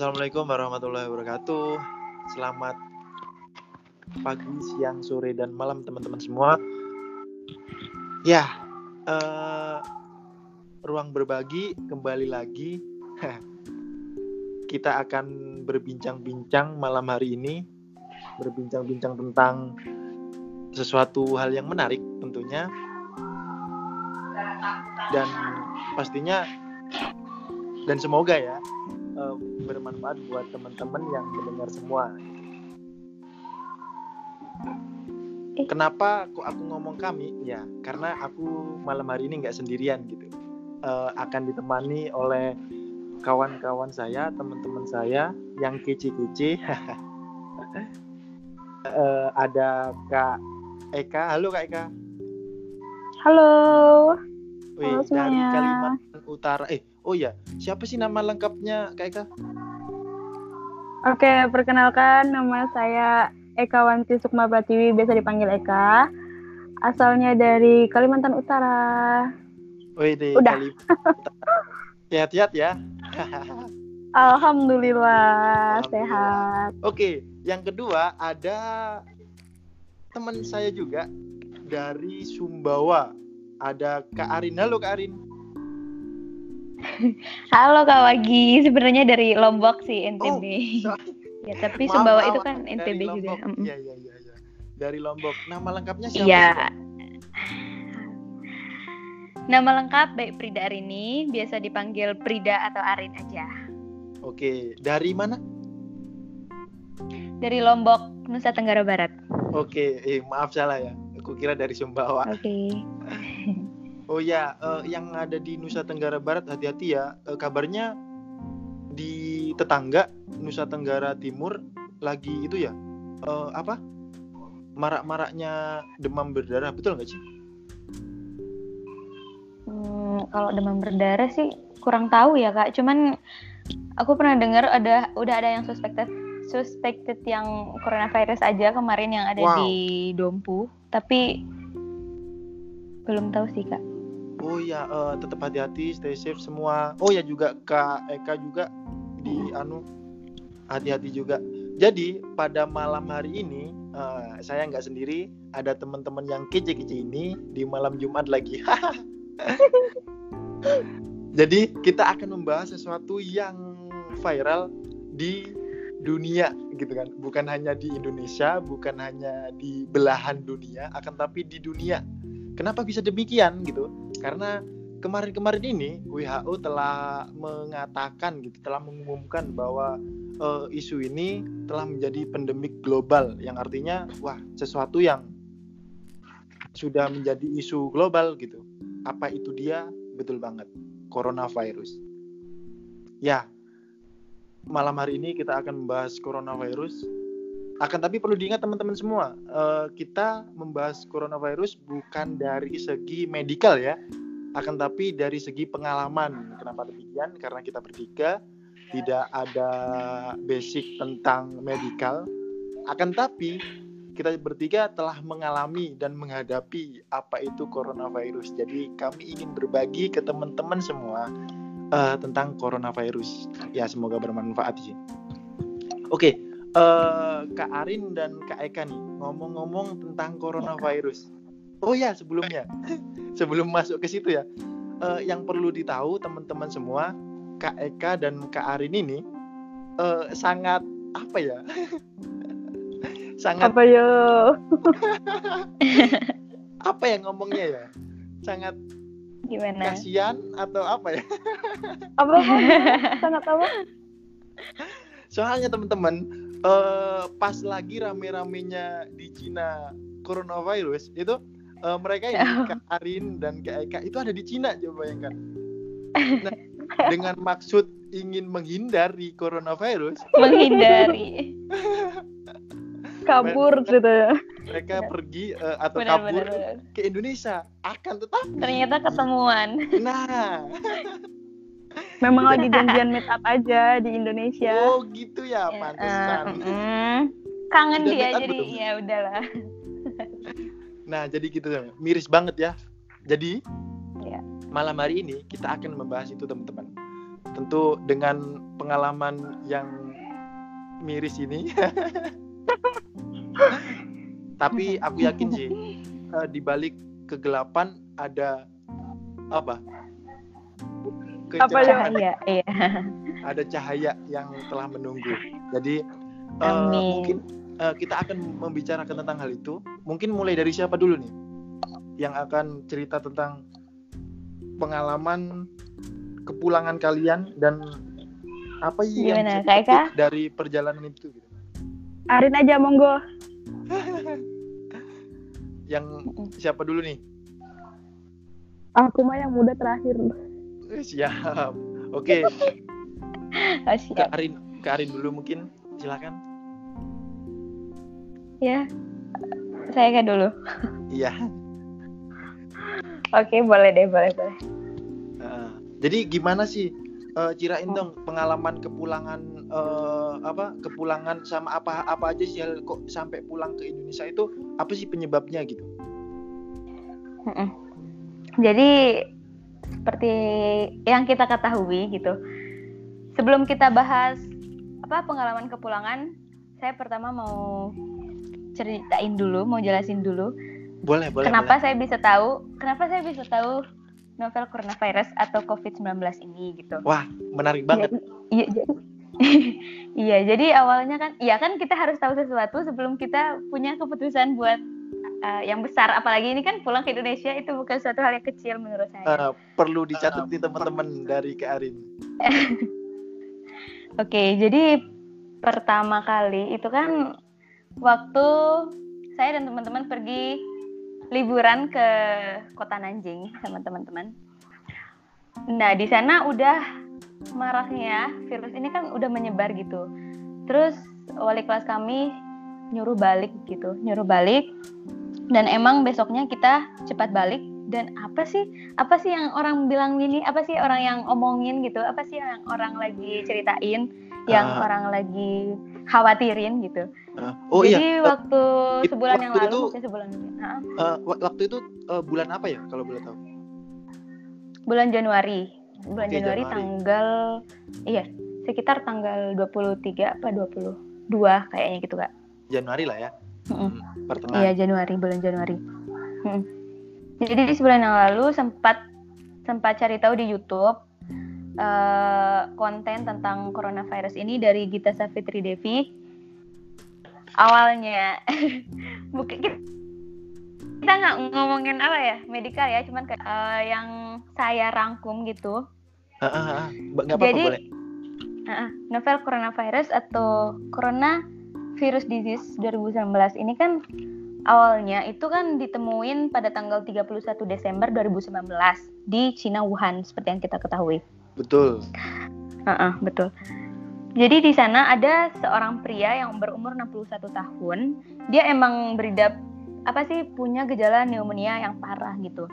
Assalamualaikum warahmatullahi wabarakatuh. Selamat pagi, siang, sore, dan malam teman-teman semua. Ya, eh, ruang berbagi kembali lagi. Kita akan berbincang-bincang malam hari ini, berbincang-bincang tentang sesuatu hal yang menarik tentunya, dan pastinya dan semoga ya bermanfaat buat teman-teman yang mendengar semua. Eh. Kenapa kok aku ngomong kami? Ya, karena aku malam hari ini nggak sendirian gitu. Eh, akan ditemani oleh kawan-kawan saya, teman-teman saya yang kece-kece. Eh, ada Kak Eka. Halo Kak Eka. Halo. Wih, Halo dari semuanya. Kalimantan Utara. Eh, oh ya, siapa sih nama lengkapnya Kak Eka? Oke, perkenalkan nama saya Eka Wanti Sukma Pratiwi, biasa dipanggil Eka. Asalnya dari Kalimantan Utara. Wih, deh, Udah. Kalimantan. Sehat-sehat ya. Alhamdulillah, Alhamdulillah. sehat. Oke, yang kedua ada teman saya juga dari Sumbawa. Ada Kak Arin. Halo Kak Arin. Halo Kak Wagi, sebenarnya dari Lombok sih NTB. so- ya, tapi Maaf, Sumbawa maaf, itu kan NTB juga. Iya, iya, iya, iya. Dari Lombok. Nama lengkapnya siapa? Iya. Nama lengkap baik Prida Arini, biasa dipanggil Prida atau Arin aja. Oke, dari mana? Dari Lombok, Nusa Tenggara Barat. Oke, eh maaf salah ya. Aku kira dari Sumbawa. Oke. Oh ya, eh, yang ada di Nusa Tenggara Barat hati-hati ya. Eh, kabarnya di tetangga Nusa Tenggara Timur lagi itu ya. eh, apa? Marak-maraknya demam berdarah, betul nggak sih? Hmm, kalau demam berdarah sih kurang tahu ya Kak. Cuman aku pernah dengar ada udah ada yang suspected suspected yang coronavirus aja kemarin yang ada Wow. di Dompu, tapi belum tahu sih Kak. Oh ya, eh, tetap hati-hati, stay safe semua. Oh ya juga Kak Eka juga di anu hati-hati juga. Jadi pada malam hari ini eh, saya nggak sendiri, ada teman-teman yang kece-kece ini di malam Jumat lagi. Jadi kita akan membahas sesuatu yang viral di dunia gitu kan. Bukan hanya di Indonesia, bukan hanya di belahan dunia, akan tapi di dunia. Kenapa bisa demikian gitu? Karena kemarin-kemarin ini WHO telah mengatakan gitu, telah mengumumkan bahwa eh, isu ini telah menjadi pandemik global yang artinya wah sesuatu yang sudah menjadi isu global gitu. Apa itu dia? Betul banget, coronavirus. Ya, malam hari ini kita akan membahas coronavirus. Akan tapi perlu diingat teman-teman semua, eh, kita membahas coronavirus bukan dari segi medikal ya, akan tapi dari segi pengalaman. Kenapa demikian? Karena kita bertiga tidak ada basic tentang medikal. Akan tapi kita bertiga telah mengalami dan menghadapi apa itu coronavirus. Jadi kami ingin berbagi ke teman-teman semua eh, tentang coronavirus. Ya semoga bermanfaat sih. Oke, eh, Kak Arin dan Kak Eka nih ngomong-ngomong tentang coronavirus. Oh ya sebelumnya, sebelum masuk ke situ ya, eh, yang perlu ditahu teman-teman semua, Kak Eka dan Kak Arin ini eh, sangat apa ya? sangat Apa yo? apa ya ngomongnya ya? Sangat Gimana? kasihan atau apa ya? Apa? apa? Sangat apa? Soalnya teman-teman, eh, pas lagi rame-ramenya di Cina coronavirus itu eh, mereka ini Kak Arin dan Kak Eka itu ada di Cina coba bayangkan. Nah, dengan maksud ingin menghindari coronavirus, Menghindari. Kabur gitu ya. mereka pergi eh, atau Benar, kabur benar, benar. ke Indonesia. Akan tetapi, Ternyata ketemuan. nah, Memang lagi janjian meet up aja di Indonesia. oh gitu ya, Ya, pantesan. eh, mm. Kangen Udah dia jadi belum? ya udahlah. Nah, jadi gitu miris banget ya. Jadi Iya. malam hari ini kita akan membahas itu teman-teman. Tentu dengan pengalaman yang miris ini. Tapi aku yakin sih uh, di balik kegelapan ada apa? Apa ya? Cahaya, iya. Ada cahaya yang telah menunggu. Jadi uh, mungkin uh, kita akan membicarakan tentang hal itu. Mungkin mulai dari siapa dulu nih? Yang akan cerita tentang pengalaman kepulangan kalian dan apa yang Gimana, dari perjalanan itu gitu. Arin aja monggo. Yang siapa dulu nih? Aku mah yang muda terakhir. Eh, Siap. Oke, Oh, ke siap. Arin, ke Arin dulu mungkin. Silakan. Ya. Saya kan dulu. Iya. Oke, boleh deh, boleh, boleh. Heeh. jadi gimana sih? Eh, cirain dong pengalaman kepulangan eh, apa? Kepulangan sama apa apa aja sih kok sampai pulang ke Indonesia itu apa sih penyebabnya gitu? Jadi seperti yang kita ketahui gitu. Sebelum kita bahas apa pengalaman kepulangan, saya pertama mau ceritain dulu, mau jelasin dulu Boleh, boleh. kenapa saya bisa tahu, kenapa saya bisa tahu novel coronavirus atau COVID-19 ini gitu. boleh. Wah, menarik banget. Iya, jadi, iya, jadi awalnya kan, iya kan kita harus tahu sesuatu sebelum kita punya keputusan buat uh, yang besar. Apalagi ini kan pulang ke Indonesia itu bukan suatu hal yang kecil menurut saya. Eh, perlu dicatat nih teman-teman dari ke Arin. Oke, jadi pertama kali itu kan waktu saya dan teman-teman pergi liburan ke kota Nanjing sama teman-teman. Nah, di sana udah maraknya virus ini kan udah menyebar gitu. Terus wali kelas kami nyuruh balik gitu, nyuruh balik. Dan emang besoknya kita cepat balik. Dan apa sih apa sih yang orang bilang ini? Apa sih orang yang omongin gitu? Apa sih yang orang lagi ceritain? Yang Ah. orang lagi khawatirin gitu. Eh, oh jadi iya, waktu itu sebulan yang waktu lalu itu- maksudnya sebulan eh, wa- waktu itu eh, bulan apa ya kalau boleh tahu? bulan Januari. Bulan Oke, Januari, Januari. tanggal iya sekitar tanggal 23 apa 22 kayaknya gitu kak Januari lah ya. Hmm, pertengahan. Iya Januari bulan Januari. Mm. Jadi di sebulan yang lalu sempat sempat cari tahu di YouTube eh, konten tentang coronavirus ini dari Gita Savitri Devi. Awalnya bukan kita nggak ngomongin apa ya medikal ya, cuman kayak, eh, yang saya rangkum gitu. Ah, ah, ah. Ba- nggak apa-apa Jadi- boleh. Ah, novel coronavirus atau Corona Virus Disease 2019 ini kan awalnya itu kan ditemuin pada tanggal 31 Desember 2019 di Cina Wuhan seperti yang kita ketahui. Betul. Ah, ah, betul. Jadi di sana ada seorang pria yang berumur 61 tahun. Dia emang beridap apa sih punya gejala pneumonia yang parah gitu.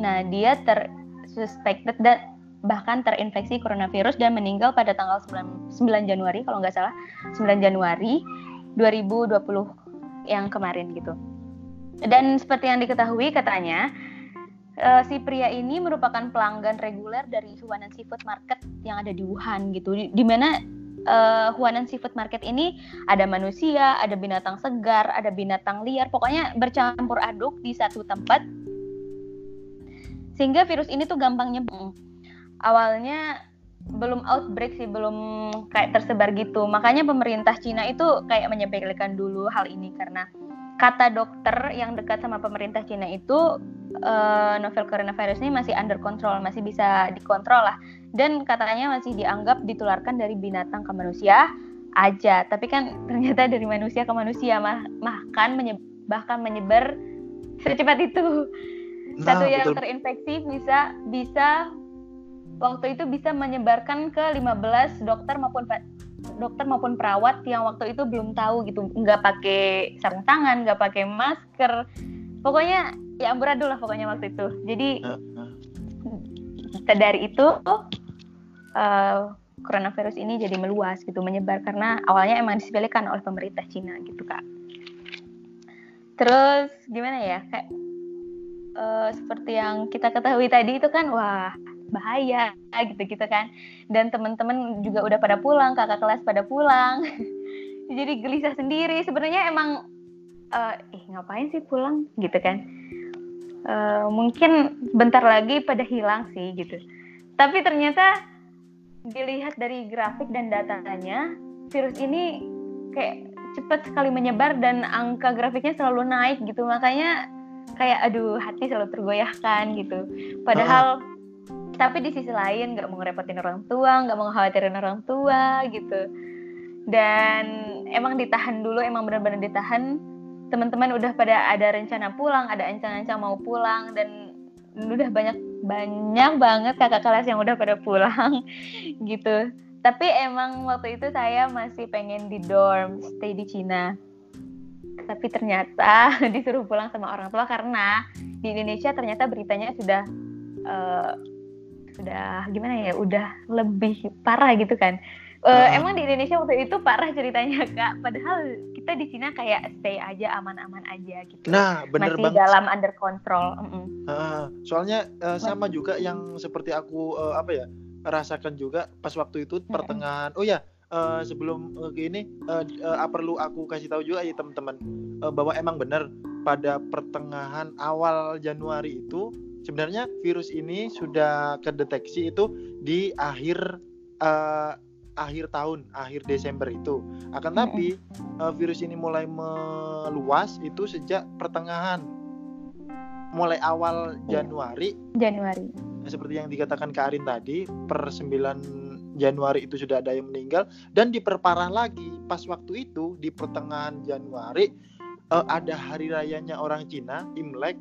Nah, dia tersuspected dan bahkan terinfeksi coronavirus dan meninggal pada tanggal 9, 9 Januari kalau nggak salah 9 Januari 2020 yang kemarin gitu. Dan seperti yang diketahui katanya eh, si pria ini merupakan pelanggan reguler dari Huanan Seafood Market yang ada di Wuhan gitu. Di, di mana eh, Huanan Seafood Market ini ada manusia, ada binatang segar, ada binatang liar, pokoknya bercampur aduk di satu tempat. Sehingga virus ini tuh gampang nyebar. Awalnya belum outbreak sih, belum kayak tersebar gitu. Makanya pemerintah Cina itu kayak menyepelekan dulu hal ini karena kata dokter yang dekat sama pemerintah Cina itu eh, novel coronavirus ini masih under control, masih bisa dikontrol lah. Dan katanya masih dianggap ditularkan dari binatang ke manusia aja. Tapi kan ternyata dari manusia ke manusia mah bahkan menye- bahkan menyebar secepat itu. Satu Nah, yang betul. terinfeksi bisa bisa waktu itu bisa menyebarkan ke 15 dokter maupun dokter maupun perawat yang waktu itu belum tahu gitu. Nggak pakai sarung tangan nggak pakai masker. Pokoknya ya amburadul lah pokoknya waktu itu. Jadi dari itu eh, coronavirus ini jadi meluas gitu menyebar. Karena awalnya emang disepelekan oleh pemerintah Cina gitu kak. Terus gimana ya? Kayak eh, seperti yang kita ketahui tadi itu kan wah bahaya gitu gitu kan. Dan teman-teman juga udah pada pulang kakak kelas pada pulang. Jadi gelisah sendiri. Sebenarnya emang uh, eh ngapain sih pulang gitu kan. Uh, mungkin bentar lagi pada hilang sih gitu. Tapi ternyata dilihat dari grafik dan datanya virus ini kayak cepat sekali menyebar dan angka grafiknya selalu naik gitu. Makanya kayak aduh hati selalu tergoyahkan gitu. Padahal uh. Tapi di sisi lain nggak mau ngerepotin orang tua nggak mau khawatirin orang tua gitu. Dan emang ditahan dulu emang benar-benar ditahan. Teman-teman udah pada ada rencana pulang ada ancang-ancang mau pulang dan udah banyak banyak banget kakak kelas yang udah pada pulang gitu. Tapi emang waktu itu saya masih pengen di dorm stay di Cina. Tapi ternyata disuruh pulang sama orang tua karena di Indonesia ternyata beritanya sudah uh, sudah gimana ya udah lebih parah gitu kan. Uh, emang di Indonesia waktu itu parah ceritanya kak. Padahal kita di Cina kayak stay aja aman-aman aja gitu. Nah bener masih banget. dalam under control mm -mm. Uh, soalnya uh, sama juga yang seperti aku uh, apa ya rasakan juga pas waktu itu pertengahan. Oh ya uh, sebelum uh, ini uh, uh, perlu aku kasih tahu juga ya teman-teman. Uh, bahwa emang benar pada pertengahan awal Januari itu sebenarnya virus ini sudah kedeteksi itu di akhir uh, akhir tahun, akhir Desember itu. Akan tapi uh, virus ini mulai meluas itu sejak pertengahan mulai awal. Januari. Januari. Seperti yang dikatakan Karin tadi, per 9 Januari itu sudah ada yang meninggal dan diperparah lagi pas waktu itu di pertengahan Januari uh, ada hari rayanya orang Cina, Imlek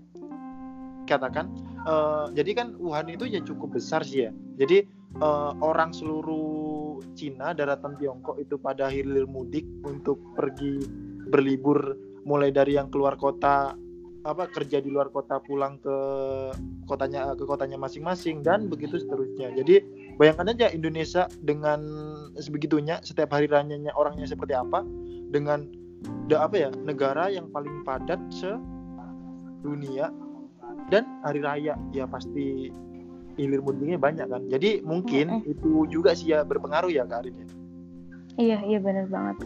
katakan. Uh, jadi kan Wuhan itu ya cukup besar sih ya. Jadi uh, orang seluruh Cina daratan Tiongkok itu pada hilir mudik untuk pergi berlibur mulai dari yang keluar kota apa kerja di luar kota pulang ke kotanya ke kotanya masing-masing dan begitu seterusnya. Jadi bayangkan aja Indonesia dengan sebegitunya setiap hari ranyanya orangnya seperti apa dengan apa ya negara yang paling padat se dunia dan hari raya ya pasti hilir mudiknya banyak kan. Jadi mungkin mm-hmm. itu juga sih ya berpengaruh ya Kak Arin ya. Iya iya benar banget.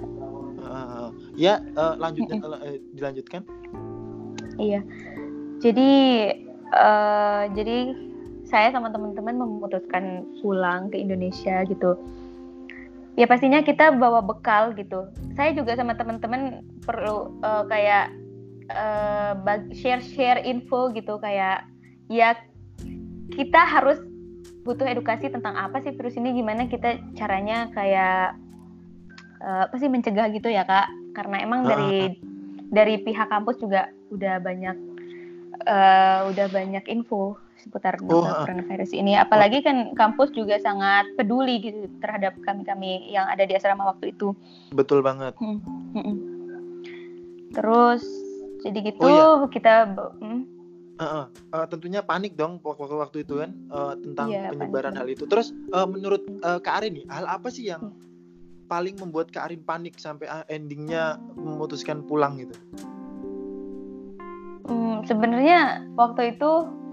Uh, ya uh, lanjutkan mm-hmm. uh, dilanjutkan. Iya. Jadi uh, jadi saya sama teman-teman memutuskan pulang ke Indonesia gitu. Ya pastinya kita bawa bekal gitu. Saya juga sama teman-teman perlu uh, kayak uh, share-share info gitu kayak ya kita harus butuh edukasi tentang apa sih virus ini gimana kita caranya kayak uh, apa sih mencegah gitu ya kak karena emang dari dari pihak kampus juga udah banyak uh, udah banyak info seputar oh, coronavirus ini. Apalagi kan kampus juga sangat peduli gitu terhadap kami-kami yang ada di asrama waktu itu. Betul banget. Hmm. Hmm. Terus jadi gitu oh, iya. kita. Hmm. Uh, uh, uh, tentunya panik dong waktu waktu itu kan uh, tentang iya, penyebaran panik. hal itu. Terus uh, menurut uh, Kak Arin nih, hal apa sih yang hmm. paling membuat Kak Arin panik sampai endingnya memutuskan pulang gitu? Hmm, sebenarnya waktu itu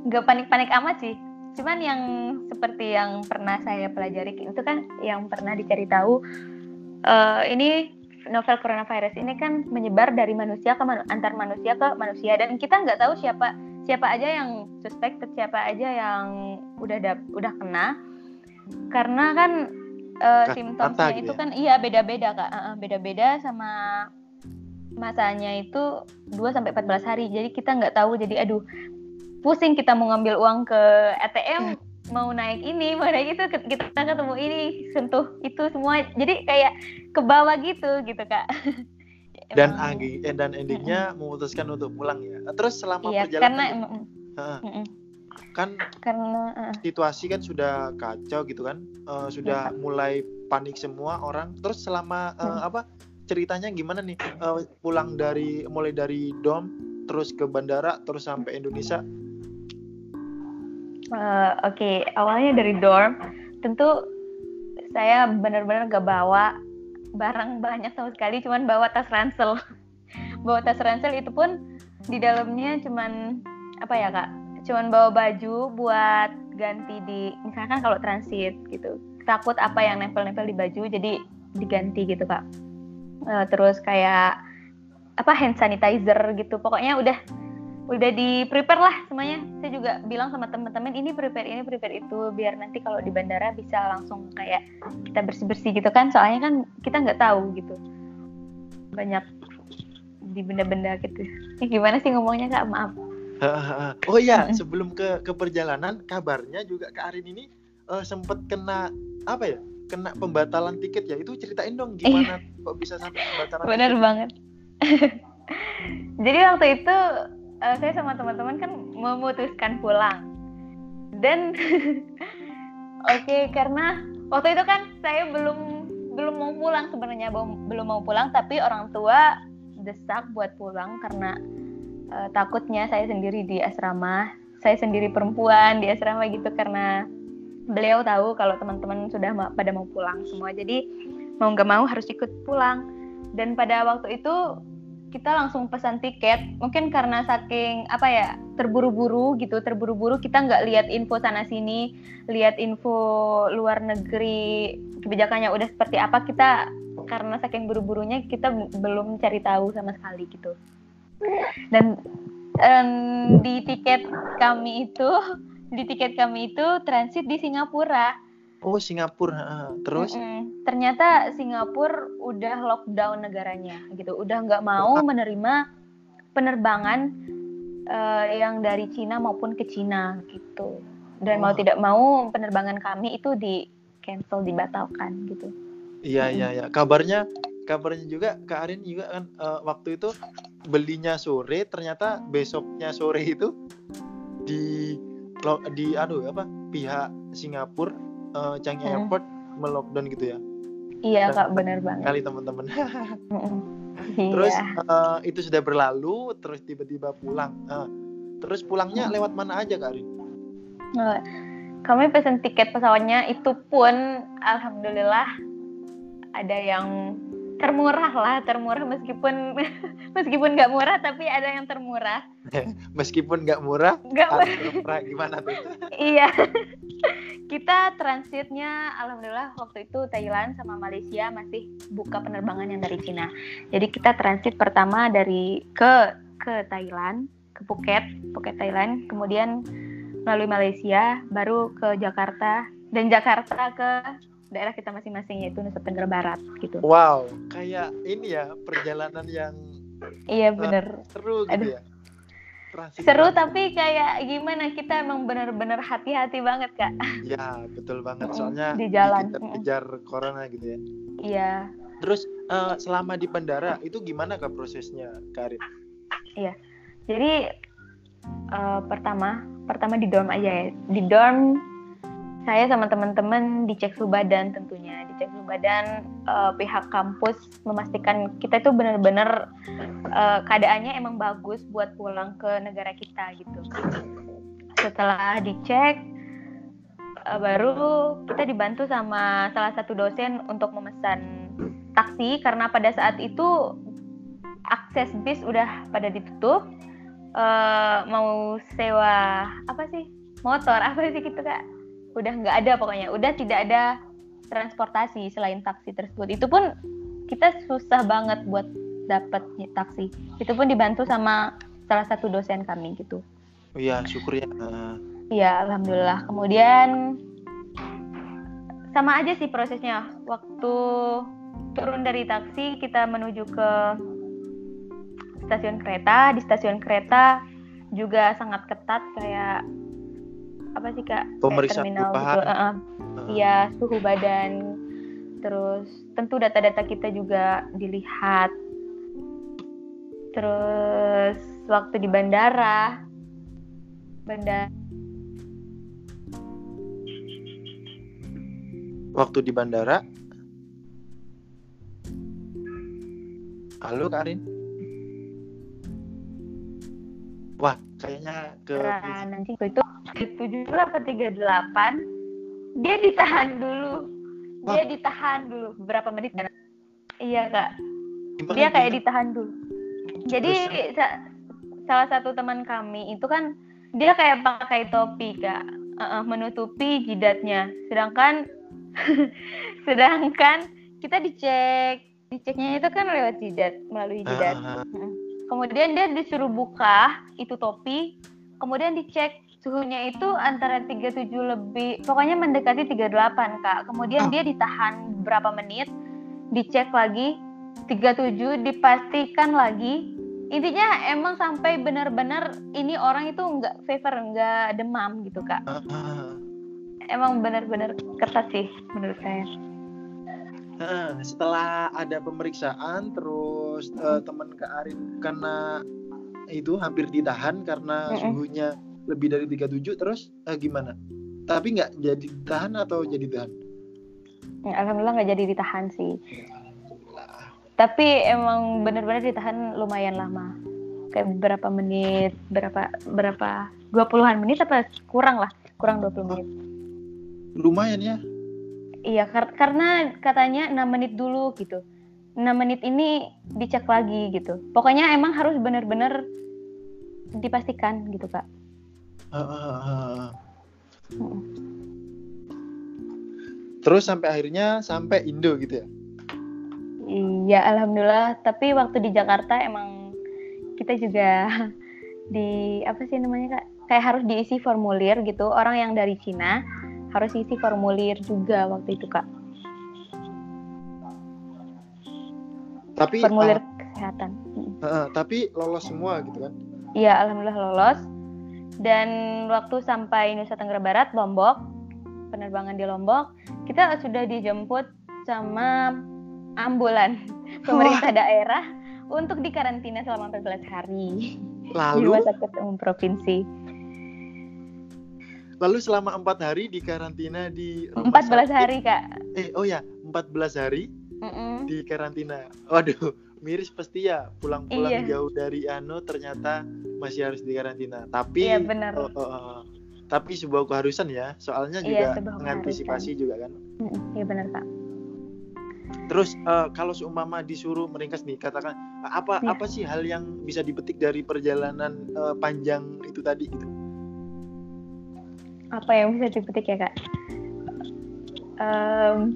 nggak panik-panik amat sih. Cuman yang seperti yang pernah saya pelajari itu kan yang pernah dicari tahu uh, ini novel coronavirus ini kan menyebar dari manusia ke manu antar manusia ke manusia dan kita nggak tahu siapa siapa aja yang suspek siapa aja yang udah da, udah kena karena kan uh, simptomnya itu ya? kan iya beda-beda kak uh, beda-beda sama masanya itu 2 sampai 14 hari. Jadi kita nggak tahu jadi aduh pusing kita mau ngambil uang ke ATM hmm. Mau naik ini, mau naik itu kita ketemu ini, sentuh itu semua. Jadi kayak ke bawah gitu gitu, Kak. dan agi eh, dan endingnya memutuskan untuk pulang ya. Terus selama iya, perjalanan karena, uh, kan karena uh, situasi kan sudah kacau gitu kan. Uh, sudah ya, mulai panik semua orang. Terus selama uh, apa ceritanya gimana nih uh, pulang dari mulai dari dom terus ke bandara terus sampai Indonesia? Uh, Oke, okay. awalnya dari dorm, tentu saya benar-benar gak bawa barang banyak sama sekali, cuman bawa tas ransel. bawa tas ransel itu pun di dalamnya cuman apa ya kak? Cuman bawa baju buat ganti di misalkan kalau transit gitu takut apa yang nempel-nempel di baju jadi diganti gitu kak uh, terus kayak apa hand sanitizer gitu pokoknya udah udah di prepare lah semuanya. Saya juga bilang sama teman-teman ini prepare ini prepare itu biar nanti kalau di bandara bisa langsung kayak kita bersih bersih gitu kan. Soalnya kan kita nggak tahu gitu. Banyak di benda-benda gitu. Ini gimana sih ngomongnya kak? Maaf. Oh iya sebelum ke ke perjalanan kabarnya juga kak Arin ini uh, sempet kena apa ya kena pembatalan tiket ya? Itu ceritain dong gimana iya. kok bisa sampai pembatalan benar banget. Jadi waktu itu uh, saya sama teman-teman kan memutuskan pulang. Dan oke okay, karena waktu itu kan saya belum belum mau pulang sebenarnya belum mau pulang tapi orang tua desak buat pulang karena uh, takutnya saya sendiri di asrama saya sendiri perempuan di asrama gitu karena beliau tahu kalau teman-teman sudah ma pada mau pulang semua. Jadi mau nggak mau harus ikut pulang. Dan pada waktu itu kita langsung pesan tiket. Mungkin karena saking apa ya terburu-buru gitu terburu-buru kita nggak lihat info sana sini lihat info luar negeri kebijakannya udah seperti apa kita karena saking buru-burunya kita belum cari tahu sama sekali gitu. Dan um, di tiket kami itu di tiket kami itu transit di Singapura Oh Singapura, terus? Mm -mm. Ternyata Singapura udah lockdown negaranya, gitu. Udah nggak mau menerima penerbangan uh, yang dari Cina maupun ke Cina, gitu. Dan oh. mau tidak mau penerbangan kami itu di cancel, dibatalkan, gitu. Iya iya iya. Kabarnya kabarnya juga Kak Arin juga kan uh, waktu itu belinya sore, ternyata besoknya sore itu di di aduh apa pihak Singapura uh, Changi hmm. Airport melockdown gitu ya? Iya kak benar banget. kali teman-teman. Terus uh, itu sudah berlalu terus tiba-tiba pulang. Uh, terus pulangnya hmm. lewat mana aja kak Arin kami pesen tiket pesawatnya itu pun alhamdulillah ada yang termurah lah termurah meskipun meskipun nggak murah tapi ada yang termurah. Meskipun nggak murah nggak murah. gimana tuh? Iya kita transitnya alhamdulillah waktu itu Thailand sama Malaysia masih buka penerbangan yang dari Cina jadi kita transit pertama dari ke ke Thailand ke Phuket Phuket Thailand kemudian melalui Malaysia baru ke Jakarta dan Jakarta ke daerah kita masing-masing yaitu Nusa Tenggara Barat gitu. Wow, kayak ini ya perjalanan yang Iya bener. Uh, seru gitu Aduh. ya. Transisi seru tapi kayak gimana kita emang bener-bener hati-hati banget kak. Iya betul banget soalnya di jalan kejar corona gitu ya. Iya. Terus uh, selama di bandara itu gimana kak prosesnya Karin? Iya. Jadi uh, pertama pertama di dorm aja ya. Di dorm saya sama teman-teman dicek suhu badan tentunya suhu badan uh, pihak kampus memastikan kita itu benar-benar uh, keadaannya emang bagus buat pulang ke negara kita gitu. Setelah dicek uh, baru kita dibantu sama salah satu dosen untuk memesan taksi. Karena pada saat itu akses bis udah pada ditutup. Uh, mau sewa apa sih? Motor apa sih gitu kak? Udah nggak ada pokoknya. Udah tidak ada transportasi selain taksi tersebut. Itu pun kita susah banget buat dapat taksi. Itu pun dibantu sama salah satu dosen kami gitu. Oh iya syukur ya. Iya alhamdulillah. Kemudian sama aja sih prosesnya. Waktu turun dari taksi kita menuju ke stasiun kereta. Di stasiun kereta juga sangat ketat kayak apa sih kak? Pemeriksaan terminal gitu uh, uh. suhu badan. Terus tentu data-data kita juga dilihat. Terus waktu di bandara. Bandara waktu di bandara. Halo Karin wah kayaknya ke nanti itu tujuh apa tiga delapan. Dia ditahan dulu. Dia ditahan dulu beberapa menit iya kak. Dia kayak ditahan dulu. Jadi sa salah satu teman kami itu kan dia kayak pakai topi kak. Uh, uh, menutupi jidatnya. Sedangkan sedangkan kita dicek. Diceknya itu kan lewat jidat melalui jidat. Ah, ah, ah. Kemudian dia disuruh buka itu topi, kemudian dicek suhunya itu antara 37 lebih, pokoknya mendekati 38 kak. Kemudian Ah. dia ditahan berapa menit, dicek lagi 37, dipastikan lagi. Intinya emang sampai benar-benar ini orang itu nggak fever, nggak demam gitu kak. Ah, ah. Emang benar-benar ketat sih menurut saya. Nah, setelah ada pemeriksaan terus eh, teman Kak Arin karena itu hampir ditahan karena suhunya lebih dari 37 terus eh, gimana? Tapi nggak jadi ditahan atau jadi tahan? Ya, Alhamdulillah nggak jadi ditahan sih. Tapi emang benar-benar ditahan lumayan lama. Kayak berapa menit, berapa berapa 20-an menit apa kurang lah, kurang 20 menit. Lumayan ya. Iya, kar- karena katanya 6 menit dulu gitu. 6 menit ini dicek lagi gitu. Pokoknya emang harus benar-benar dipastikan gitu, Kak. Terus sampai akhirnya sampai Indo gitu ya. Iya, alhamdulillah. Tapi waktu di Jakarta emang kita juga di apa sih namanya kak? Kayak harus diisi formulir gitu. Orang yang dari Cina harus isi formulir juga waktu itu kak. Tapi Formulir ah, kesehatan. Ah, tapi lolos semua gitu kan. Iya, alhamdulillah lolos. Dan waktu sampai Nusa Tenggara Barat, Lombok, penerbangan di Lombok, kita sudah dijemput sama ambulan pemerintah daerah untuk dikarantina selama 14 hari di Lalu Rumah Sakit Umum Provinsi. lalu selama empat hari di karantina di rumah 14 sakit. hari, Kak. Eh oh ya 14 hari Mm-mm. di karantina. Waduh, miris pasti ya pulang-pulang Iya. jauh dari Ano ternyata masih harus di karantina. Tapi Iya, benar. oh, oh. tapi sebuah keharusan ya, soalnya Iya, juga mengantisipasi juga kan. Iya benar, Kak. Terus eh, kalau seumpama disuruh meringkas nih, katakan apa Iya. apa sih hal yang bisa dipetik dari perjalanan eh, panjang itu tadi gitu? Apa yang bisa dipetik ya, Kak? Em,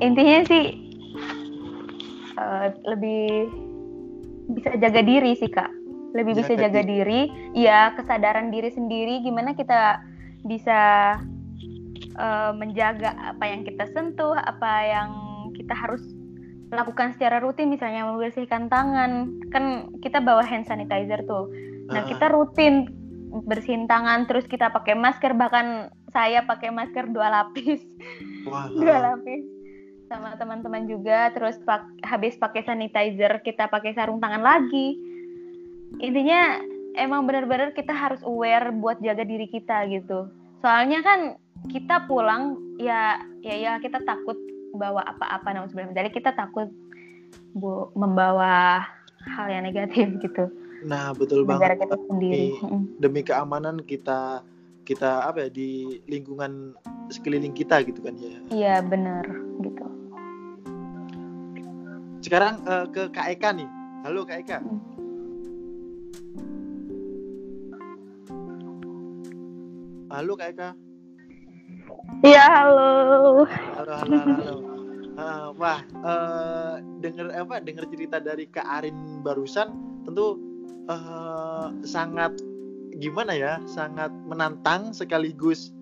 intinya sih eh, lebih bisa jaga diri sih, Kak. Lebih bisa Jaga jaga diri, ya kesadaran diri sendiri gimana kita bisa eh, menjaga apa yang kita sentuh, apa yang kita harus lakukan secara rutin misalnya membersihkan tangan. Kan kita bawa hand sanitizer tuh. Nah, Ah, kita rutin bersihin tangan terus kita pakai masker bahkan saya pakai masker dua lapis. wah, Dua lapis. Sama teman-teman juga terus pak habis pakai sanitizer kita pakai sarung tangan lagi. Intinya emang benar-benar kita harus aware buat jaga diri kita gitu. Soalnya kan kita pulang ya ya ya kita takut bawa apa-apa namun sebenarnya jadi kita takut bu, membawa hal yang negatif gitu nah betul negara banget. kita sendiri. Mm-mm. demi keamanan kita kita apa ya di lingkungan sekeliling kita gitu kan ya. Iya benar gitu. Sekarang eh, ke Kak Eka nih. Halo Kak Eka. Hmm. Halo Kak Eka. Iya, halo. Halo halo halo. Eh, wah, eh, denger apa? Denger cerita dari Kak Arin barusan, tentu eh, sangat gimana ya? Sangat menantang sekaligus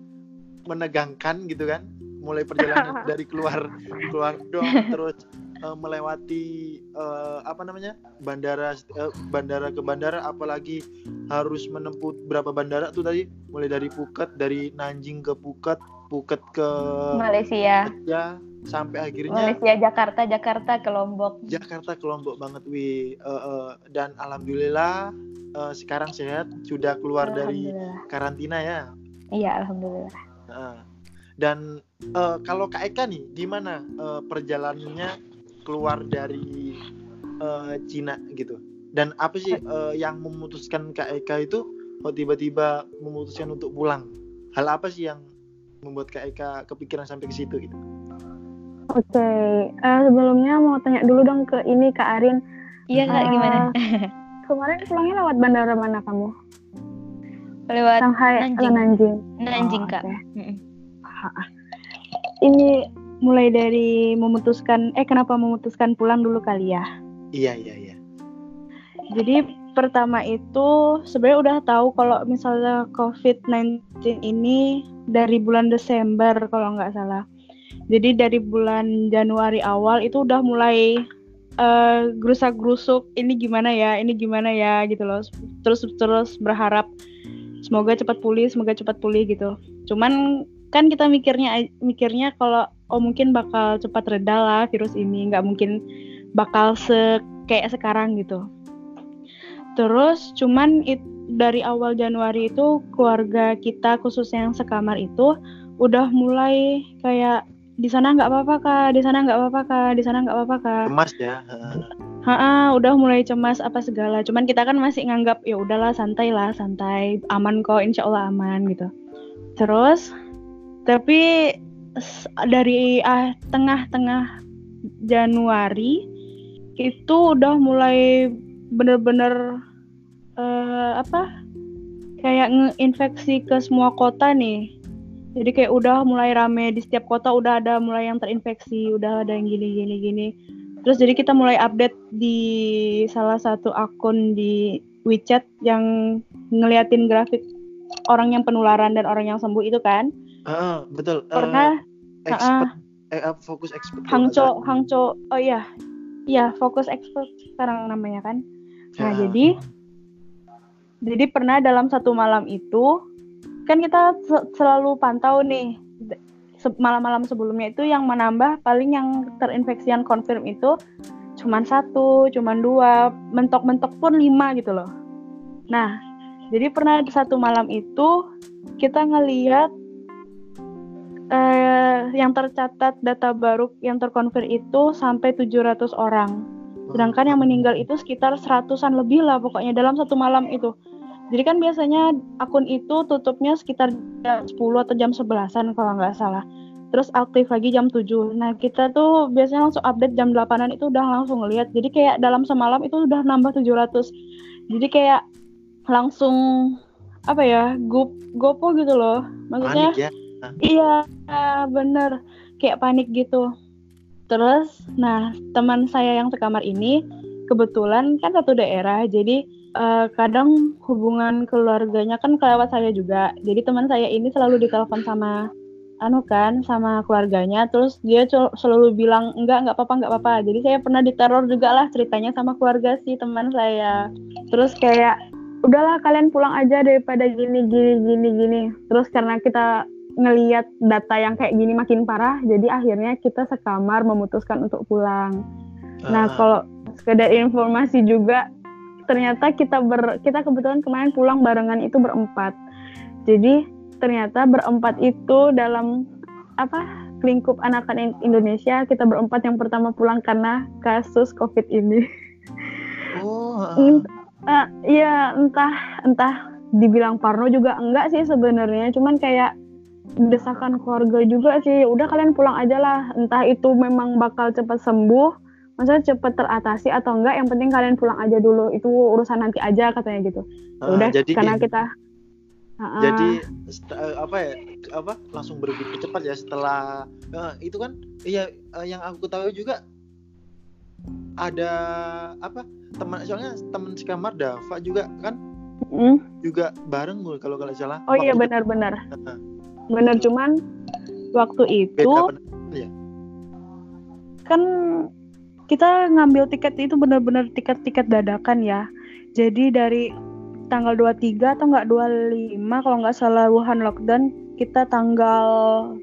menegangkan gitu kan. Mulai perjalanan dari keluar keluar dong, terus eh, melewati eh, apa namanya bandara eh, bandara ke bandara, apalagi harus menempuh berapa bandara tuh tadi? Mulai dari Phuket, dari Nanjing ke Phuket, Phuket ke Malaysia, ya sampai akhirnya Malaysia Jakarta, Jakarta ke Lombok. Jakarta ke Lombok banget wi Eh, eh, dan alhamdulillah eh, sekarang sehat sudah keluar dari karantina ya Iya alhamdulillah. Heeh. Dan eh, kalau Kak Eka nih gimana eh, perjalanannya keluar dari eh, Cina gitu dan apa sih eh, yang memutuskan Kak Eka itu kok tiba-tiba memutuskan untuk pulang hal apa sih yang membuat Kak Eka kepikiran sampai ke situ gitu Oke, eh, sebelumnya mau tanya dulu dong ke ini Kak Arin. Iya kak Eh, gimana? Kemarin pulangnya lewat bandara mana kamu? lewat Shanghai Nanjing. atau Nanjing. Nanjing Oh, kak. Ha-ha. Ini mulai dari memutuskan eh kenapa memutuskan pulang dulu kali ya. Iya iya iya. Jadi pertama itu sebenarnya udah tahu kalau misalnya COVID-19 ini dari bulan Desember kalau nggak salah. Jadi dari bulan Januari awal itu udah mulai eh, gerusak-gerusuk ini gimana ya, ini gimana ya gitu loh. Terus terus berharap semoga cepat pulih, semoga cepat pulih gitu. Cuman kan kita mikirnya mikirnya kalau oh mungkin bakal cepat reda lah virus ini, nggak mungkin bakal se kayak sekarang gitu. Terus cuman it, dari awal Januari itu keluarga kita khususnya yang sekamar itu udah mulai kayak di sana nggak apa-apa kak, di sana nggak apa-apa kak, di sana nggak apa-apa kak. Cemas ya. Heeh. Ha, udah mulai cemas apa segala. Cuman kita kan masih nganggap ya udahlah santai lah, santai, aman kok, insya Allah aman gitu. Terus tapi dari ah, tengah-tengah Januari itu udah mulai bener-bener eh, apa kayak ngeinfeksi ke semua kota nih. Jadi kayak udah mulai rame di setiap kota udah ada mulai yang terinfeksi, udah ada yang gini gini gini. Terus jadi kita mulai update di salah satu akun di WeChat yang ngeliatin grafik orang yang penularan dan orang yang sembuh itu kan. Heeh, betul. Eh, Pernah expert eh, apa, fokus expert. salah. Hangzhou oh iya. Iya, fokus expert sekarang namanya kan. Nah, Ya. jadi jadi pernah dalam satu malam itu kan kita se- selalu pantau nih malam-malam sebelumnya itu yang menambah paling yang terinfeksi yang confirm itu cuman satu, cuman dua, mentok-mentok pun lima gitu loh. Nah, jadi pernah satu malam itu kita ngeliat eh, yang tercatat data baru yang terkonfirm itu sampai 700 orang. Sedangkan yang meninggal itu sekitar seratusan lebih lah pokoknya dalam satu malam itu. Jadi kan biasanya akun itu tutupnya sekitar jam 10 atau jam 11-an kalau nggak salah. Terus aktif lagi jam 7. Nah kita tuh biasanya langsung update jam 8-an itu udah langsung ngeliat. Jadi kayak dalam semalam itu udah nambah 700. Jadi kayak langsung apa ya gup gopo gitu loh. Maksudnya Panik ya. Iya, bener. Kayak panik gitu. Terus, nah teman saya yang sekamar ini kebetulan kan satu daerah, jadi eh, kadang hubungan keluarganya kan kelewat saya juga. Jadi teman saya ini selalu ditelepon sama anu kan sama keluarganya terus dia selalu bilang enggak enggak apa-apa enggak apa-apa jadi saya pernah diteror juga lah ceritanya sama keluarga si teman saya terus kayak udahlah kalian pulang aja daripada gini gini gini gini terus karena kita ngeliat data yang kayak gini makin parah jadi akhirnya kita sekamar memutuskan untuk pulang. Nah Ah, kalau sekedar informasi juga ternyata kita ber kita kebetulan kemarin pulang barengan itu berempat. Jadi ternyata berempat itu dalam apa lingkup anak-anak Indonesia kita berempat yang pertama pulang karena kasus COVID ini. Oh, eh, Iya entah entah dibilang Parno juga enggak sih sebenarnya, cuman kayak desakan keluarga juga sih. Udah kalian pulang aja lah, entah itu memang bakal cepat sembuh, maksudnya cepat teratasi atau enggak. Yang penting kalian pulang aja dulu, itu urusan nanti aja katanya gitu. Ah, Udah jadi karena kita ah. jadi apa ya apa langsung berpikir cepat ya setelah eh, itu kan iya eh, yang aku tahu juga ada apa teman soalnya teman sekamar Dava juga kan Mm. juga bareng gue kalau kalau salah Oh iya benar-benar. Benar cuman waktu itu beda pen- kan kita ngambil tiket itu benar-benar tiket-tiket dadakan ya. Jadi dari tanggal 23 atau enggak 25 kalau nggak salah Wuhan lockdown, kita tanggal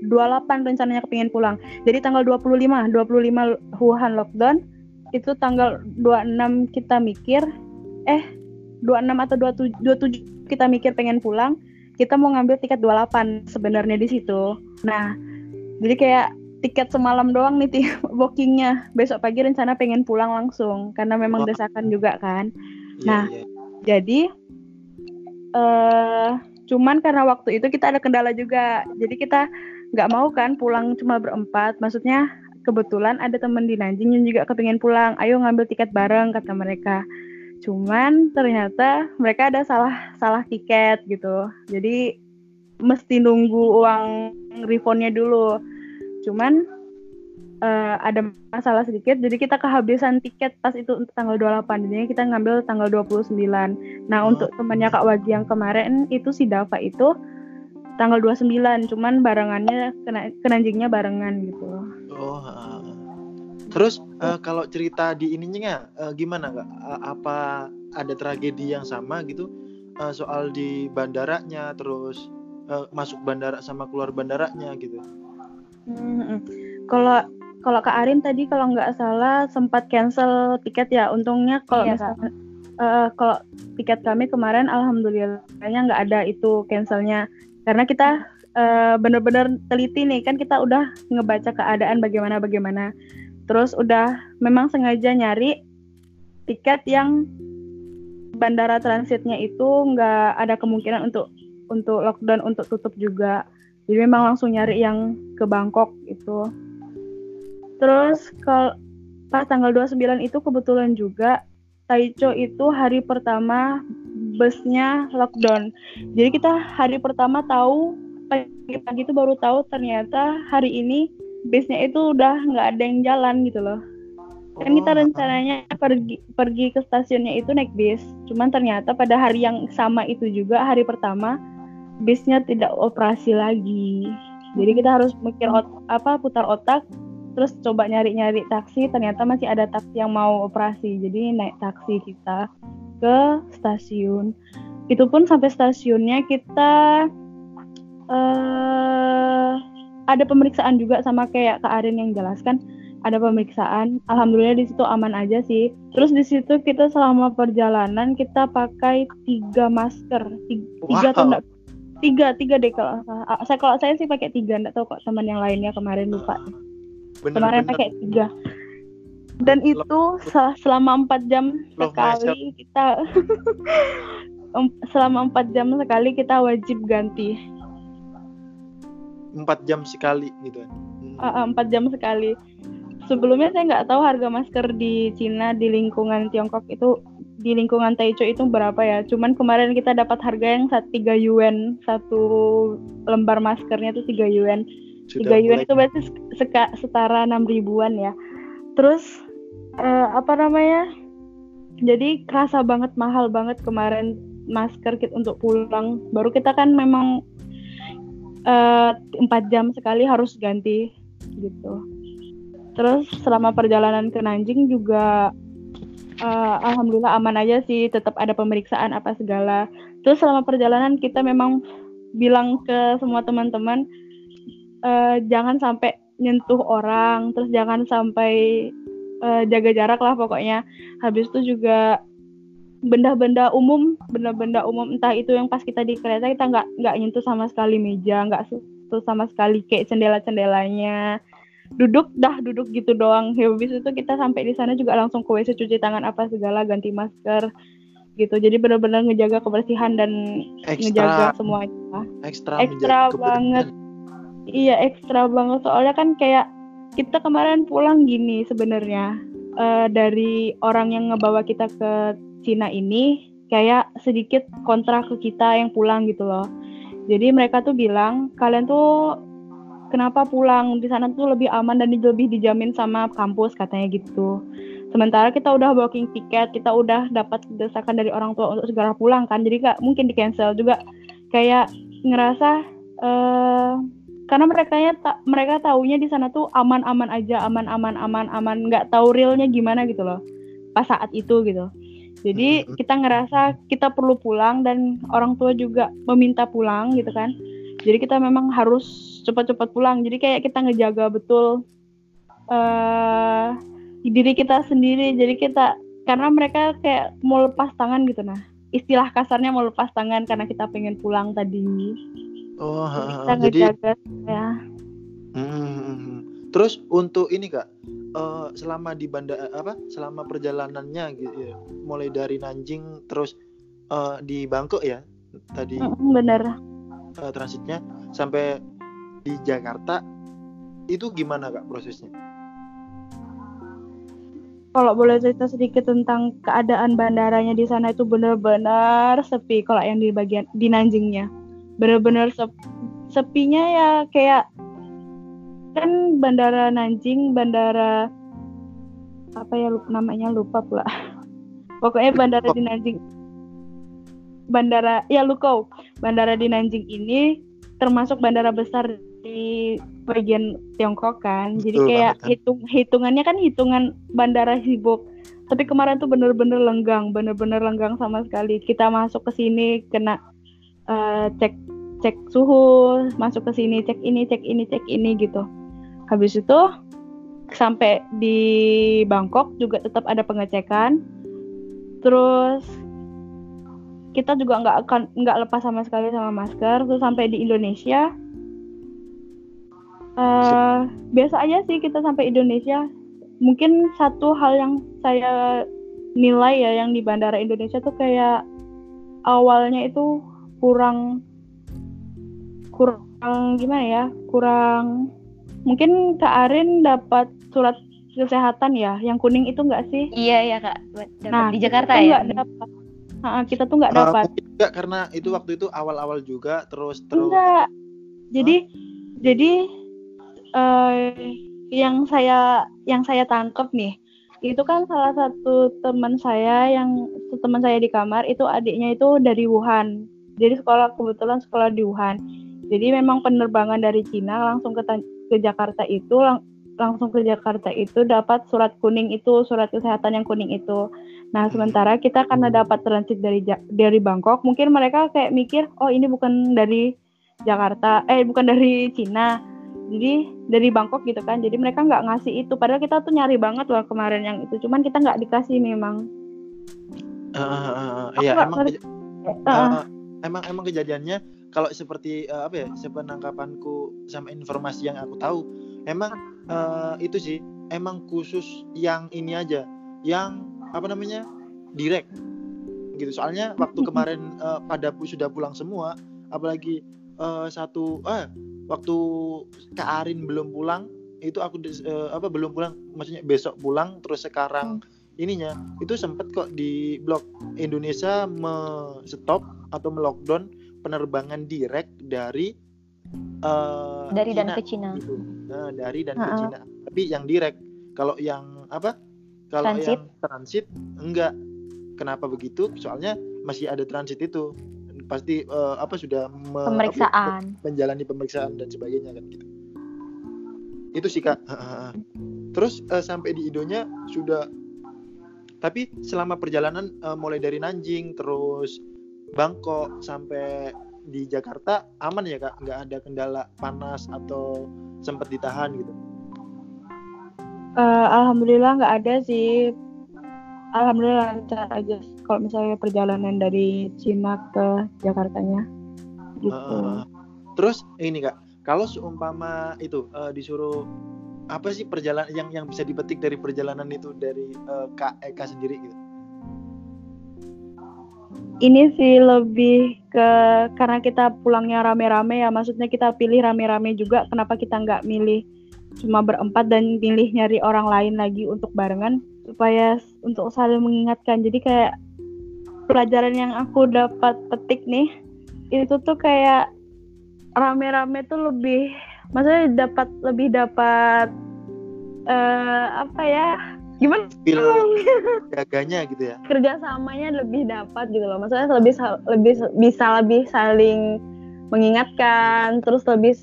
28 rencananya kepingin pulang. Jadi tanggal 25, 25 Wuhan lockdown, itu tanggal 26 kita mikir eh 26 atau 27, 27 kita mikir pengen pulang, kita mau ngambil tiket 28 sebenarnya di situ. Nah, jadi kayak tiket semalam doang nih bookingnya. Besok pagi rencana pengen pulang langsung karena memang desakan juga kan. Iya, Nah. iya. Jadi eh cuman karena waktu itu kita ada kendala juga. Jadi kita nggak mau kan pulang cuma berempat. Maksudnya kebetulan ada temen di Nanjing yang juga kepingin pulang. Ayo ngambil tiket bareng kata mereka. Cuman ternyata mereka ada salah salah tiket gitu. Jadi mesti nunggu uang refundnya dulu. Cuman uh, ada masalah sedikit jadi kita kehabisan tiket pas itu untuk tanggal 28 jadi kita ngambil tanggal 29 nah oh. untuk temannya Kak Wagi yang kemarin itu si Dava itu tanggal 29 cuman barengannya kena kenanjingnya barengan gitu oh terus uh, kalau cerita di ininya uh, gimana kak? Uh, apa ada tragedi yang sama gitu? Uh, soal di bandaranya terus uh, masuk bandara sama keluar bandaranya gitu. Hmm, kalau kalau Kak Arin tadi kalau nggak salah sempat cancel tiket ya. Untungnya kalau iya, misalnya uh, kalau tiket kami kemarin alhamdulillahnya nggak ada itu cancelnya. Karena kita uh, benar-benar teliti nih kan kita udah ngebaca keadaan bagaimana bagaimana. Terus udah memang sengaja nyari tiket yang bandara transitnya itu nggak ada kemungkinan untuk untuk lockdown untuk tutup juga. Jadi memang langsung nyari yang ke Bangkok itu. Terus kalau pas tanggal 29 itu kebetulan juga Taicho itu hari pertama busnya lockdown. Jadi kita hari pertama tahu pagi-pagi itu baru tahu ternyata hari ini busnya itu udah nggak ada yang jalan gitu loh. Kan kita oh, rencananya pergi pergi ke stasiunnya itu naik bis. Cuman ternyata pada hari yang sama itu juga hari pertama bisnya tidak operasi lagi. Jadi kita harus mikir ot apa putar otak terus coba nyari-nyari taksi ternyata masih ada taksi yang mau operasi jadi naik taksi kita ke stasiun itu pun sampai stasiunnya kita uh, ada pemeriksaan juga sama kayak Kak Arin yang jelaskan. Ada pemeriksaan. Alhamdulillah di situ aman aja sih. Terus di situ kita selama perjalanan kita pakai tiga masker. Tiga, wow. tiga atau enggak. Tiga tiga deh kalau saya kalau saya sih pakai tiga enggak tahu kok teman yang lainnya kemarin lupa. Bener, kemarin bener. pakai tiga. Dan itu selama empat jam Love sekali kita selama empat jam sekali kita wajib ganti empat jam sekali gitu. Empat jam sekali. Sebelumnya saya nggak tahu harga masker di Cina di lingkungan Tiongkok itu di lingkungan Taicho itu berapa ya. Cuman kemarin kita dapat harga yang tiga yuan. Satu lembar maskernya itu tiga yuan. Tiga yuan itu berarti seka, setara enam ribuan ya. Terus uh, apa namanya? Jadi kerasa banget mahal banget kemarin masker kit untuk pulang. Baru kita kan memang empat uh, jam sekali harus ganti gitu. Terus selama perjalanan ke Nanjing juga uh, alhamdulillah aman aja sih tetap ada pemeriksaan apa segala. Terus selama perjalanan kita memang bilang ke semua teman-teman uh, jangan sampai nyentuh orang terus jangan sampai uh, jaga jarak lah pokoknya. Habis itu juga benda-benda umum benda-benda umum entah itu yang pas kita di kereta kita nggak nggak nyentuh sama sekali meja nggak sentuh sama sekali kayak jendela-jendelanya. Duduk dah duduk gitu doang. Habis itu kita sampai di sana juga langsung ke WC cuci tangan apa segala ganti masker gitu. Jadi benar-benar ngejaga kebersihan dan ekstra, ngejaga semuanya. Ekstra ekstra banget. Iya ekstra banget. Soalnya kan kayak kita kemarin pulang gini sebenarnya uh, dari orang yang ngebawa kita ke Cina ini kayak sedikit kontra ke kita yang pulang gitu loh. Jadi mereka tuh bilang kalian tuh kenapa pulang di sana tuh lebih aman dan lebih dijamin sama kampus katanya gitu. Sementara kita udah booking tiket, kita udah dapat desakan dari orang tua untuk segera pulang kan, jadi gak mungkin di cancel juga. Kayak ngerasa uh, karena mereka ta mereka taunya di sana tuh aman-aman aja aman aman aman aman nggak tahu realnya gimana gitu loh pas saat itu gitu jadi kita ngerasa kita perlu pulang dan orang tua juga meminta pulang gitu kan. Jadi kita memang harus cepat-cepat pulang. Jadi kayak kita ngejaga betul uh, diri kita sendiri. Jadi kita karena mereka kayak mau lepas tangan gitu. Nah istilah kasarnya mau lepas tangan karena kita pengen pulang tadi. Oh, kita jadi ya. Hmm, hmm, hmm, terus untuk ini kak, uh, selama di bandara apa? Selama perjalanannya gitu, ya, mulai dari Nanjing terus uh, di Bangkok ya tadi. Bener. Uh, transitnya sampai di Jakarta itu gimana kak prosesnya? kalau boleh cerita sedikit tentang keadaan bandaranya di sana itu benar-benar sepi kalau yang di bagian di Nanjingnya. Benar-benar sep, sepinya ya kayak kan bandara Nanjing, bandara apa ya lupa, namanya lupa pula. Pokoknya bandara di Nanjing. Bandara ya Lukou. Bandara di Nanjing ini termasuk bandara besar di bagian Tiongkok kan. Jadi Betul kayak banget, kan? hitung hitungannya kan hitungan bandara sibuk. Tapi kemarin tuh bener-bener lenggang, bener-bener lenggang sama sekali. Kita masuk ke sini kena eh, cek cek suhu, masuk ke sini cek ini, cek ini, cek ini gitu. Habis itu sampai di Bangkok juga tetap ada pengecekan. Terus kita juga nggak akan nggak lepas sama sekali sama masker. Terus sampai di Indonesia eh biasa aja sih kita sampai Indonesia. Mungkin satu hal yang saya nilai ya yang di bandara Indonesia tuh kayak awalnya itu kurang kurang gimana ya? Kurang mungkin Kak Arin dapat surat kesehatan ya, yang kuning itu enggak sih? Iya ya kak. Dapat Nah, di Jakarta ya. dapat. Ha-ha, kita tuh nggak dapat. juga karena itu waktu itu awal-awal juga terus terus Enggak. Jadi jadi eh yang saya yang saya tangkap nih itu kan salah satu teman saya yang teman saya di kamar itu adiknya itu dari Wuhan. Jadi sekolah kebetulan sekolah di Wuhan. Jadi memang penerbangan dari Cina langsung ke ke Jakarta itu lang- langsung ke Jakarta itu dapat surat kuning itu, surat kesehatan yang kuning itu. Nah, sementara kita karena dapat transit dari Ja- dari Bangkok, mungkin mereka kayak mikir, "Oh, ini bukan dari Jakarta, eh bukan dari Cina." Jadi dari Bangkok gitu kan. Jadi mereka nggak ngasih itu. Padahal kita tuh nyari banget loh kemarin yang itu. Cuman kita nggak dikasih memang. Eh, eh, Aku iya emang Heeh. eh, emang emang kejadiannya kalau seperti eh, apa ya sepenangkapanku sama informasi yang aku tahu emang eh, itu sih emang khusus yang ini aja yang apa namanya direct. Gitu soalnya waktu kemarin eh, pada pu- sudah pulang semua apalagi eh, satu ah waktu Kak Arin belum pulang itu aku eh, apa belum pulang maksudnya besok pulang terus sekarang ininya itu sempet kok di blok Indonesia me-stop atau melockdown penerbangan direct dari eh, Dari dan Cina ke Cina. gitu. Nah, dari dan ke Ha-ha. Cina. Tapi yang direct. Kalau yang apa? Kalau yang transit enggak. Kenapa begitu? Soalnya masih ada transit itu. Pasti eh, apa sudah me- Pemeriksaan. menjalani pemeriksaan dan sebagainya kan gitu. Itu sih Kak. Terus eh, sampai di Idonya sudah tapi selama perjalanan eh, mulai dari Nanjing terus Bangkok sampai di Jakarta aman ya kak nggak ada kendala panas atau sempat ditahan gitu Eh, Alhamdulillah nggak ada sih. Alhamdulillah lancar aja kalau misalnya perjalanan dari Cina ke Jakartanya. Gitu. Eh, terus ini kak kalau seumpama itu eh, disuruh apa sih perjalanan yang yang bisa dipetik dari perjalanan itu dari eh, kak Eka sendiri gitu Ini sih lebih ke karena kita pulangnya rame-rame ya, maksudnya kita pilih rame-rame juga. Kenapa kita nggak milih cuma berempat dan milih nyari orang lain lagi untuk barengan supaya untuk saling mengingatkan. Jadi kayak pelajaran yang aku dapat petik nih itu tuh kayak rame-rame tuh lebih, maksudnya dapat lebih dapat eh apa ya? Gimana? feel jaganya gitu ya. Kerjasamanya lebih dapat gitu loh. Maksudnya lebih lebih bisa lebih saling mengingatkan terus lebih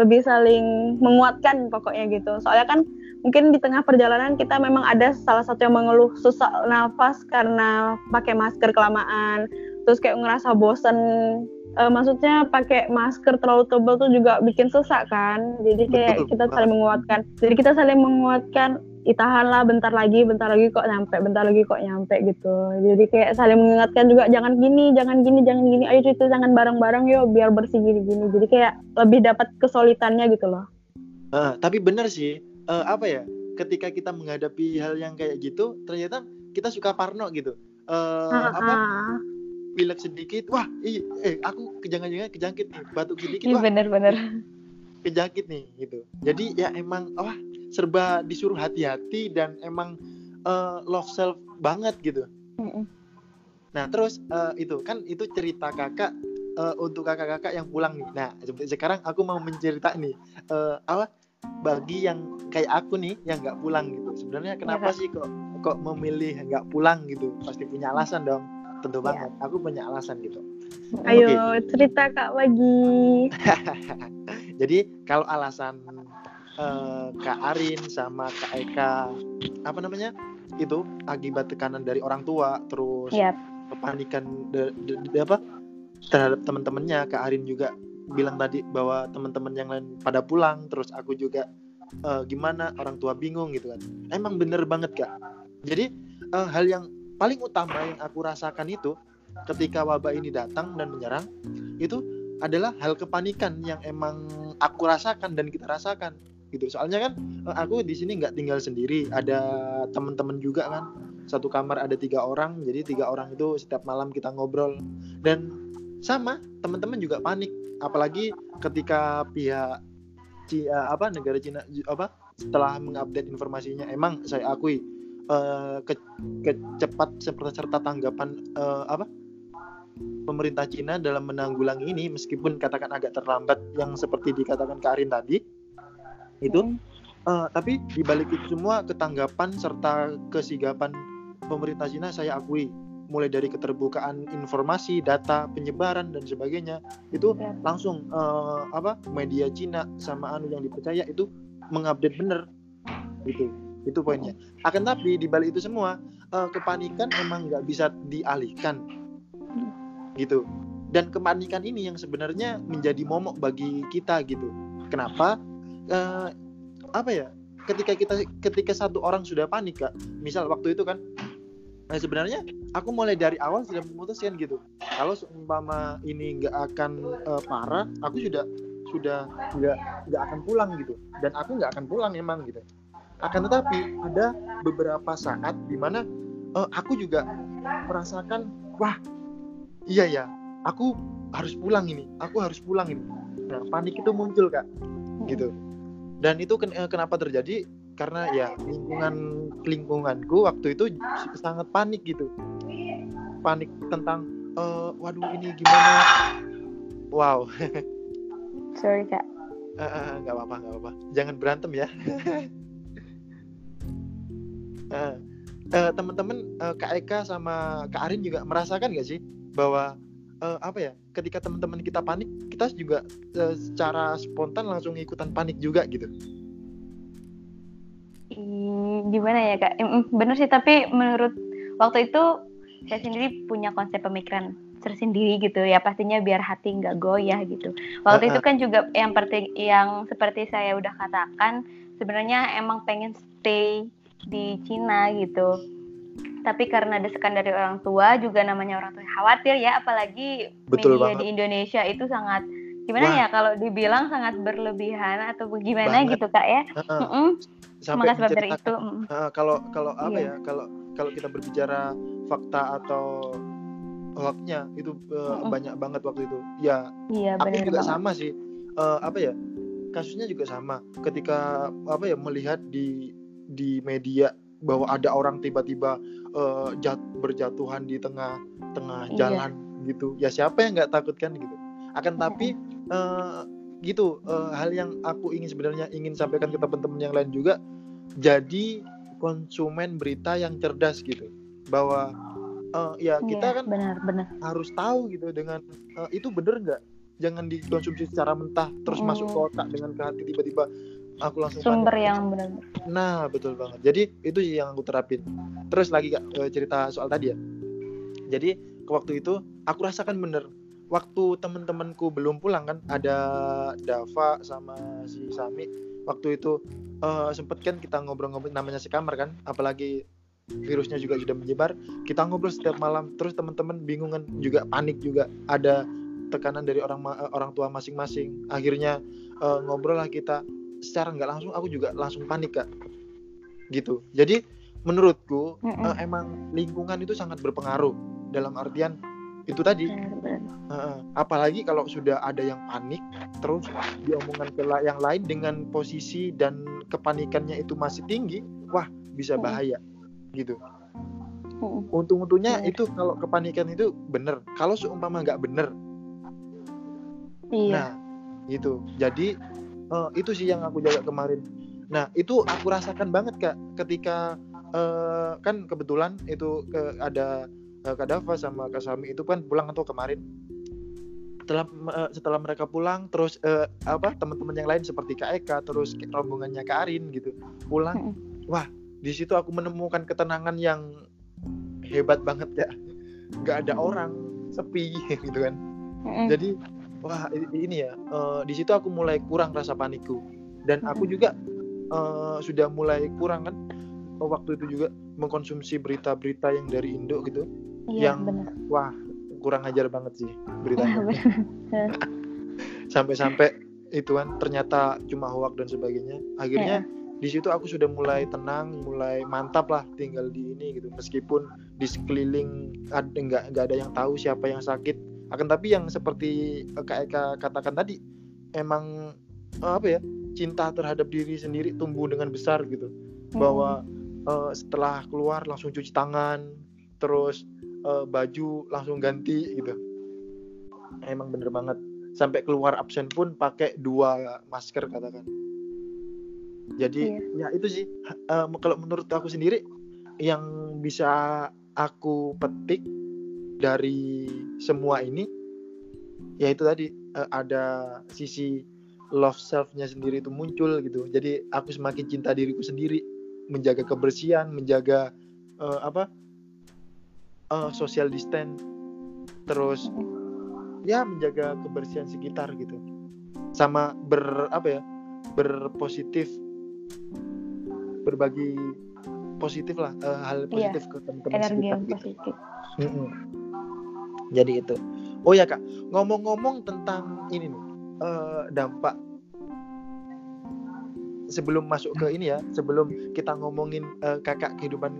lebih saling menguatkan pokoknya gitu. Soalnya kan mungkin di tengah perjalanan kita memang ada salah satu yang mengeluh susah nafas karena pakai masker kelamaan terus kayak ngerasa bosen. Eh, maksudnya pakai masker terlalu tebal tuh juga bikin sesak kan. Jadi kayak Betul, kita saling menguatkan. Jadi kita saling menguatkan itahan lah bentar lagi bentar lagi kok nyampe bentar lagi kok nyampe gitu. Jadi kayak saling mengingatkan juga jangan gini jangan gini jangan gini ayo itu jangan bareng-bareng yuk biar bersih gini-gini. Jadi kayak lebih dapat kesulitannya gitu loh. Eh, tapi benar sih eh, apa ya ketika kita menghadapi hal yang kayak gitu ternyata kita suka parno gitu. Eh, apa? Ah, pilek sedikit wah ih, eh aku kejangan-jangan kejangkit nih batuk sedikit wah. bener-bener. kejangkit nih gitu. Jadi ya emang wah serba disuruh hati-hati dan emang eh, love self banget gitu Mm-mm. Nah terus eh, itu kan itu cerita kakak eh, untuk kakak-kakak yang pulang nih. Nah se- sekarang aku mau mencerita nih eh, apa bagi yang kayak aku nih yang nggak pulang gitu. Sebenarnya kenapa Kak. sih kok kok memilih nggak pulang gitu? Pasti punya alasan dong. Tentu Iya. banget. Aku punya alasan gitu. Ayo cerita Kak Wagi. Jadi kalau alasan eh, Kak Arin sama Kak Eka. Apa namanya? Itu akibat tekanan dari orang tua terus Yap. kepanikan de- de- de- apa? Terhadap teman-temannya. Kak Arin juga bilang tadi bahwa teman-teman yang lain pada pulang terus aku juga eh, gimana? Orang tua bingung gitu kan. Emang bener banget Kak. Jadi eh, hal yang paling utama yang aku rasakan itu ketika wabah ini datang dan menyerang itu adalah hal kepanikan yang emang aku rasakan dan kita rasakan gitu. Soalnya kan eh, aku di sini nggak tinggal sendiri ada teman-teman juga kan. Satu kamar ada tiga orang jadi tiga orang itu setiap malam kita ngobrol. Dan sama teman-teman juga panik. Apalagi ketika pihak Ci- eh, apa negara Cina apa setelah mengupdate informasinya. Emang saya akui eh, ke, kecepat serta tanggapan eh, apa pemerintah Cina dalam menanggulangi ini meskipun katakan agak terlambat yang seperti dikatakan Karin tadi itu Eh, tapi di balik itu semua ketanggapan serta kesigapan pemerintah Cina saya akui mulai dari keterbukaan informasi, data, penyebaran dan sebagainya itu Ya. langsung eh, apa media Cina sama anu yang dipercaya itu mengupdate bener gitu itu poinnya. Akan tapi di balik itu semua eh, kepanikan emang nggak bisa dialihkan gitu dan kepanikan ini yang sebenarnya menjadi momok bagi kita gitu. Kenapa? Eh, apa ya ketika kita ketika satu orang sudah panik kak misal waktu itu kan eh, sebenarnya aku mulai dari awal sudah memutuskan gitu kalau seumpama ini nggak akan eh, parah aku sudah sudah nggak nggak akan pulang gitu dan aku nggak akan pulang emang gitu. Akan tetapi ada beberapa saat di mana eh, aku juga merasakan wah iya ya aku harus pulang ini aku harus pulang ini. Nah panik itu muncul kak gitu dan itu ken- eh, kenapa terjadi? Karena ya lingkungan lingkunganku waktu itu sangat panik gitu. Panik tentang eh, waduh ini gimana? Wow. Sorry kak. Eh, nggak apa-apa nggak apa-apa. Jangan berantem ya. Eh, eh, teman-teman eh, kak Eka sama kak Arin juga merasakan nggak sih bahwa eh, apa ya ketika teman-teman kita panik kita juga eh, secara spontan langsung ikutan panik juga gitu gimana ya kak? Bener sih tapi menurut waktu itu saya sendiri punya konsep pemikiran tersendiri gitu ya pastinya biar hati nggak goyah gitu. Waktu itu kan juga yang penting yang seperti saya udah katakan sebenarnya emang pengen stay di Cina gitu. Tapi karena desakan dari orang tua juga namanya orang tua khawatir ya apalagi Betul media banget. di Indonesia itu sangat gimana Wah. ya kalau dibilang sangat berlebihan atau bagaimana Banget. gitu kak ya. Heeh. Mm-mm. sampai Maka sebab dari itu mm. Heeh, kalau kalau apa Iya. ya kalau kalau kita berbicara fakta atau hoaxnya itu eh, Mm-mm. banyak banget waktu itu ya Iya aku juga banget. sama sih Eh, apa ya kasusnya juga sama ketika apa ya melihat di di media bahwa ada orang tiba-tiba eh, jat, berjatuhan di tengah tengah Iya. jalan gitu ya siapa yang nggak takut kan gitu akan tapi eh, gitu eh, hal yang aku ingin sebenarnya ingin sampaikan ke teman-teman yang lain juga jadi konsumen berita yang cerdas gitu bahwa eh, ya kita Iya, kan benar benar. harus tahu gitu dengan eh, itu bener nggak jangan dikonsumsi secara mentah terus Mm. masuk ke otak dengan ke hati tiba-tiba aku langsung Sumber panik. yang benar. nah betul banget. Jadi itu yang aku terapin. Terus lagi kak eh, cerita soal tadi ya. Jadi ke waktu itu aku rasakan bener. Waktu temen-temenku belum pulang kan ada Dava sama si Sami waktu itu eh, sempet kan kita ngobrol-ngobrol namanya sekamar kan apalagi virusnya juga sudah menyebar kita ngobrol setiap malam. Terus teman-teman bingung kan juga panik juga. Ada tekanan dari orang orang tua masing-masing. Akhirnya eh, ngobrol lah kita secara nggak langsung aku juga langsung panik kak gitu jadi menurutku Mm-mm. eh, emang lingkungan itu sangat berpengaruh dalam artian itu tadi. Heeh. apalagi kalau sudah ada yang panik terus diomongkan ke yang lain dengan posisi dan kepanikannya itu masih tinggi wah bisa Mm. bahaya gitu Mm. untung-untungnya Iya. itu kalau kepanikan itu bener kalau seumpama nggak bener Iya. Nah, gitu. Jadi eh, itu sih yang aku jaga kemarin. Nah, itu aku rasakan banget kak ketika eh, kan kebetulan itu ke, ada eh, Kak Dava sama Kak Sami itu kan pulang atau kemarin. Setelah eh, setelah mereka pulang, terus eh, apa teman-teman yang lain seperti Kak Eka, terus rombongannya Kak Arin gitu pulang. Wah, di situ aku menemukan ketenangan yang hebat banget ya. Nggak ada orang, sepi gitu kan jadi wah ini ya eh, di situ aku mulai kurang rasa panikku dan aku juga eh, sudah mulai kurang kan eh, waktu itu juga mengkonsumsi berita-berita yang dari Indo gitu Iya, yang- benar. wah kurang ajar banget sih Iya, beritanya benar. sampai-sampai itu kan ternyata cuma hoak dan sebagainya. Akhirnya di situ aku sudah mulai tenang mulai mantap lah tinggal di ini gitu. Meskipun di sekeliling ada nggak nggak ada yang tahu siapa yang sakit akan tapi yang seperti eh, Kak Eka katakan tadi emang eh, apa ya cinta terhadap diri sendiri tumbuh dengan besar gitu. Bahwa eh, setelah keluar langsung cuci tangan terus eh, baju langsung ganti gitu. Emang bener banget. Sampai keluar absen pun pakai dua masker katakan. Jadi ya itu sih. Eh, kalau menurut aku sendiri yang bisa aku petik dari semua ini ya itu tadi eh, ada sisi love self-nya sendiri itu muncul gitu jadi aku semakin cinta diriku sendiri menjaga kebersihan menjaga eh, apa eh, social distance terus ya menjaga kebersihan sekitar gitu sama ber apa ya berpositif berbagi positif lah eh, hal Iya, positif ke teman-teman sekitar yang gitu. positif. Mm-mm. Jadi itu. Oh ya kak. Ngomong-ngomong tentang ini nih eh, dampak sebelum masuk ke ini ya sebelum kita ngomongin eh, kakak kehidupan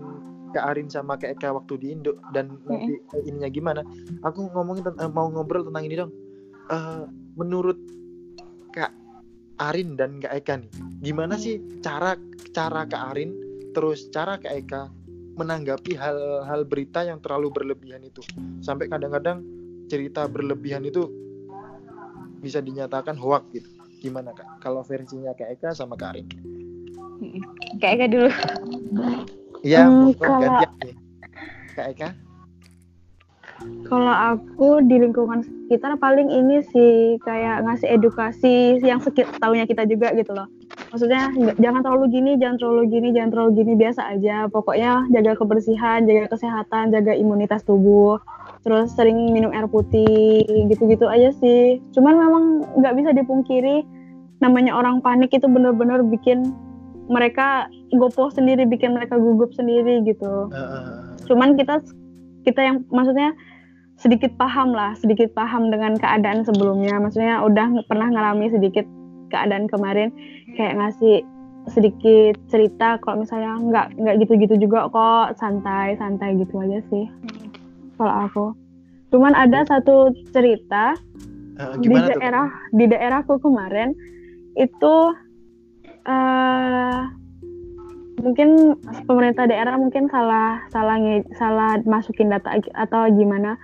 Kak Arin sama Kak Eka waktu di Indo dan nanti eh, ininya gimana aku ngomongin ten- eh, mau ngobrol tentang ini dong. Eh, menurut Kak Arin dan Kak Eka nih gimana sih cara cara Kak Arin terus cara Kak Eka menanggapi hal-hal berita yang terlalu berlebihan itu. Sampai kadang-kadang cerita berlebihan itu bisa dinyatakan hoax gitu. Gimana kak? Kalau versinya Kak Eka sama Kak Arin Kayak kayak dulu. iya Hmm, monggo kalau- gantian nih Kak Eka? Kalau aku di lingkungan sekitar paling ini sih kayak ngasih edukasi yang sekit tahunya kita juga gitu loh. Maksudnya jangan terlalu gini, jangan terlalu gini, jangan terlalu gini biasa aja. Pokoknya jaga kebersihan, jaga kesehatan, jaga imunitas tubuh. Terus sering minum air putih, gitu-gitu aja sih. Cuman memang nggak bisa dipungkiri namanya orang panik itu bener-bener bikin mereka gopoh sendiri, bikin mereka gugup sendiri gitu cuman kita kita yang maksudnya sedikit paham lah sedikit paham dengan keadaan sebelumnya maksudnya udah pernah ngalami sedikit keadaan kemarin kayak ngasih sedikit cerita kalau misalnya nggak nggak gitu-gitu juga kok santai santai gitu aja sih kalau aku. Cuman ada satu cerita eh, di gimana tuh? daerah di daerahku kemarin itu eh mungkin pemerintah daerah mungkin salah salah salah masukin data atau gimana.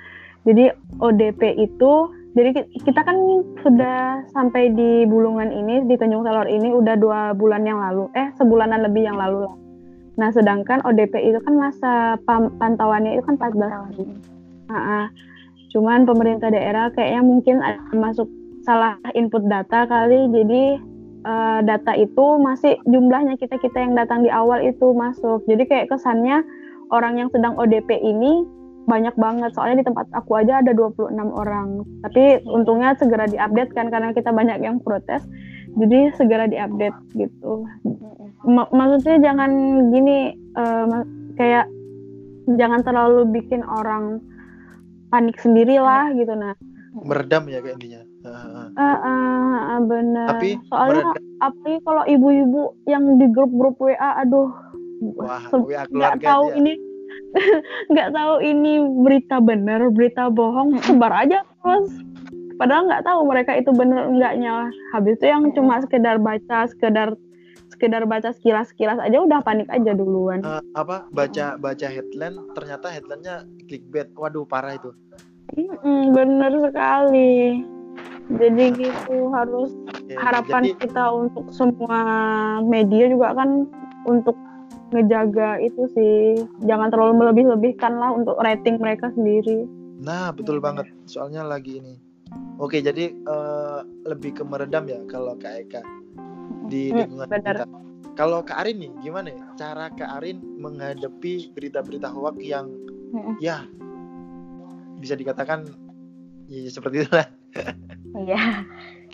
Jadi ODP itu jadi ki- kita kan sudah sampai di Bulungan ini di Tanjung Salor ini udah dua bulan yang lalu. Eh sebulanan lebih yang lalu lah. Nah sedangkan ODP itu kan masa pantauannya itu kan 14 hari Ha-ha. Cuman pemerintah daerah kayaknya mungkin ada masuk salah input data kali, jadi eh, data itu masih jumlahnya kita kita yang datang di awal itu masuk. Jadi kayak kesannya orang yang sedang ODP ini banyak banget. Soalnya di tempat aku aja ada 26 orang. Tapi untungnya segera diupdate kan karena kita banyak yang protes. Jadi segera diupdate gitu. Ma- maksudnya jangan gini eh, ma- kayak jangan terlalu bikin orang panik sendiri lah gitu nah meredam ya kayak intinya. Eh, eh, eh, bener tapi soalnya meredam apalagi kalau ibu-ibu yang di grup-grup WA aduh wah WA nggak keluarga tahu dia. ini nggak tahu ini berita bener berita bohong sebar aja terus padahal nggak tahu mereka itu bener enggaknya habis itu yang cuma sekedar baca sekedar sekedar baca sekilas-sekilas aja udah panik aja duluan. Eh, apa baca baca headline ternyata headlinenya clickbait. Waduh parah itu. Mm-mm, bener sekali. Jadi gitu harus Ya, harapan jadi kita untuk semua media juga kan untuk ngejaga itu sih jangan terlalu melebih-lebihkan lah untuk rating mereka sendiri. nah betul Iya, banget soalnya lagi ini oke jadi eh, lebih ke meredam ya kalau Kak Eka di Hmm, lingkungan benar. kita kalau Kak Arin nih gimana ya cara Kak Arin menghadapi berita-berita hoax yang Mm-mm. ya bisa dikatakan ya, seperti itulah Iya.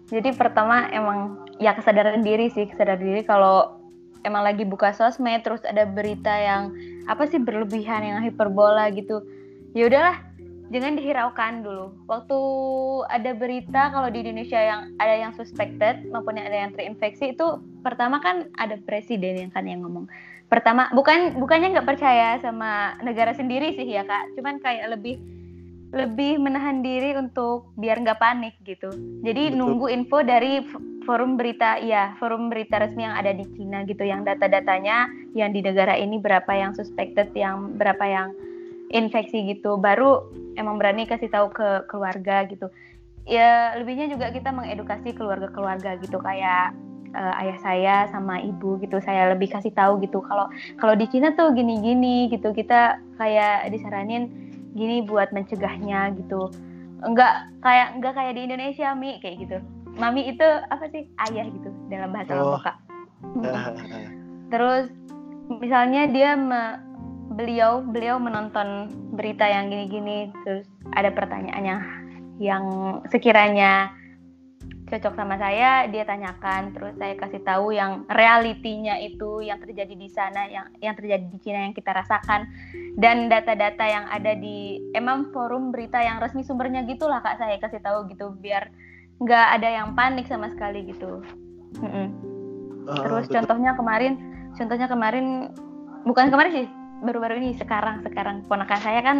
Jadi pertama emang ya kesadaran diri sih, kesadaran diri kalau emang lagi buka sosmed terus ada berita yang apa sih berlebihan yang hiperbola gitu. Ya udahlah, jangan dihiraukan dulu. Waktu ada berita kalau di Indonesia yang ada yang suspected maupun yang ada yang terinfeksi itu pertama kan ada presiden yang kan yang ngomong. Pertama bukan bukannya nggak percaya sama negara sendiri sih ya kak, cuman kayak lebih lebih menahan diri untuk biar nggak panik gitu. Jadi Betul. nunggu info dari forum berita, ya forum berita resmi yang ada di Cina gitu, yang data-datanya yang di negara ini berapa yang suspected, yang berapa yang infeksi gitu. Baru emang berani kasih tahu ke keluarga gitu. Ya lebihnya juga kita mengedukasi keluarga-keluarga gitu kayak eh, ayah saya sama ibu gitu. Saya lebih kasih tahu gitu kalau kalau di Cina tuh gini-gini gitu. Kita kayak disaranin gini buat mencegahnya gitu enggak kayak enggak kayak di Indonesia mi kayak gitu mami itu apa sih? Ayah gitu dalam bahasa Oh. Lombok kak. Terus misalnya dia me- beliau beliau menonton berita yang gini-gini terus ada pertanyaan yang yang sekiranya cocok sama saya dia tanyakan terus saya kasih tahu yang realitinya itu yang terjadi di sana yang yang terjadi di Cina yang kita rasakan dan data-data yang ada di emang forum berita yang resmi sumbernya gitulah kak saya kasih tahu gitu biar nggak ada yang panik sama sekali gitu. Mm-mm. Eh, terus betul. contohnya kemarin contohnya kemarin bukan kemarin sih baru-baru ini sekarang sekarang. Ponakan saya kan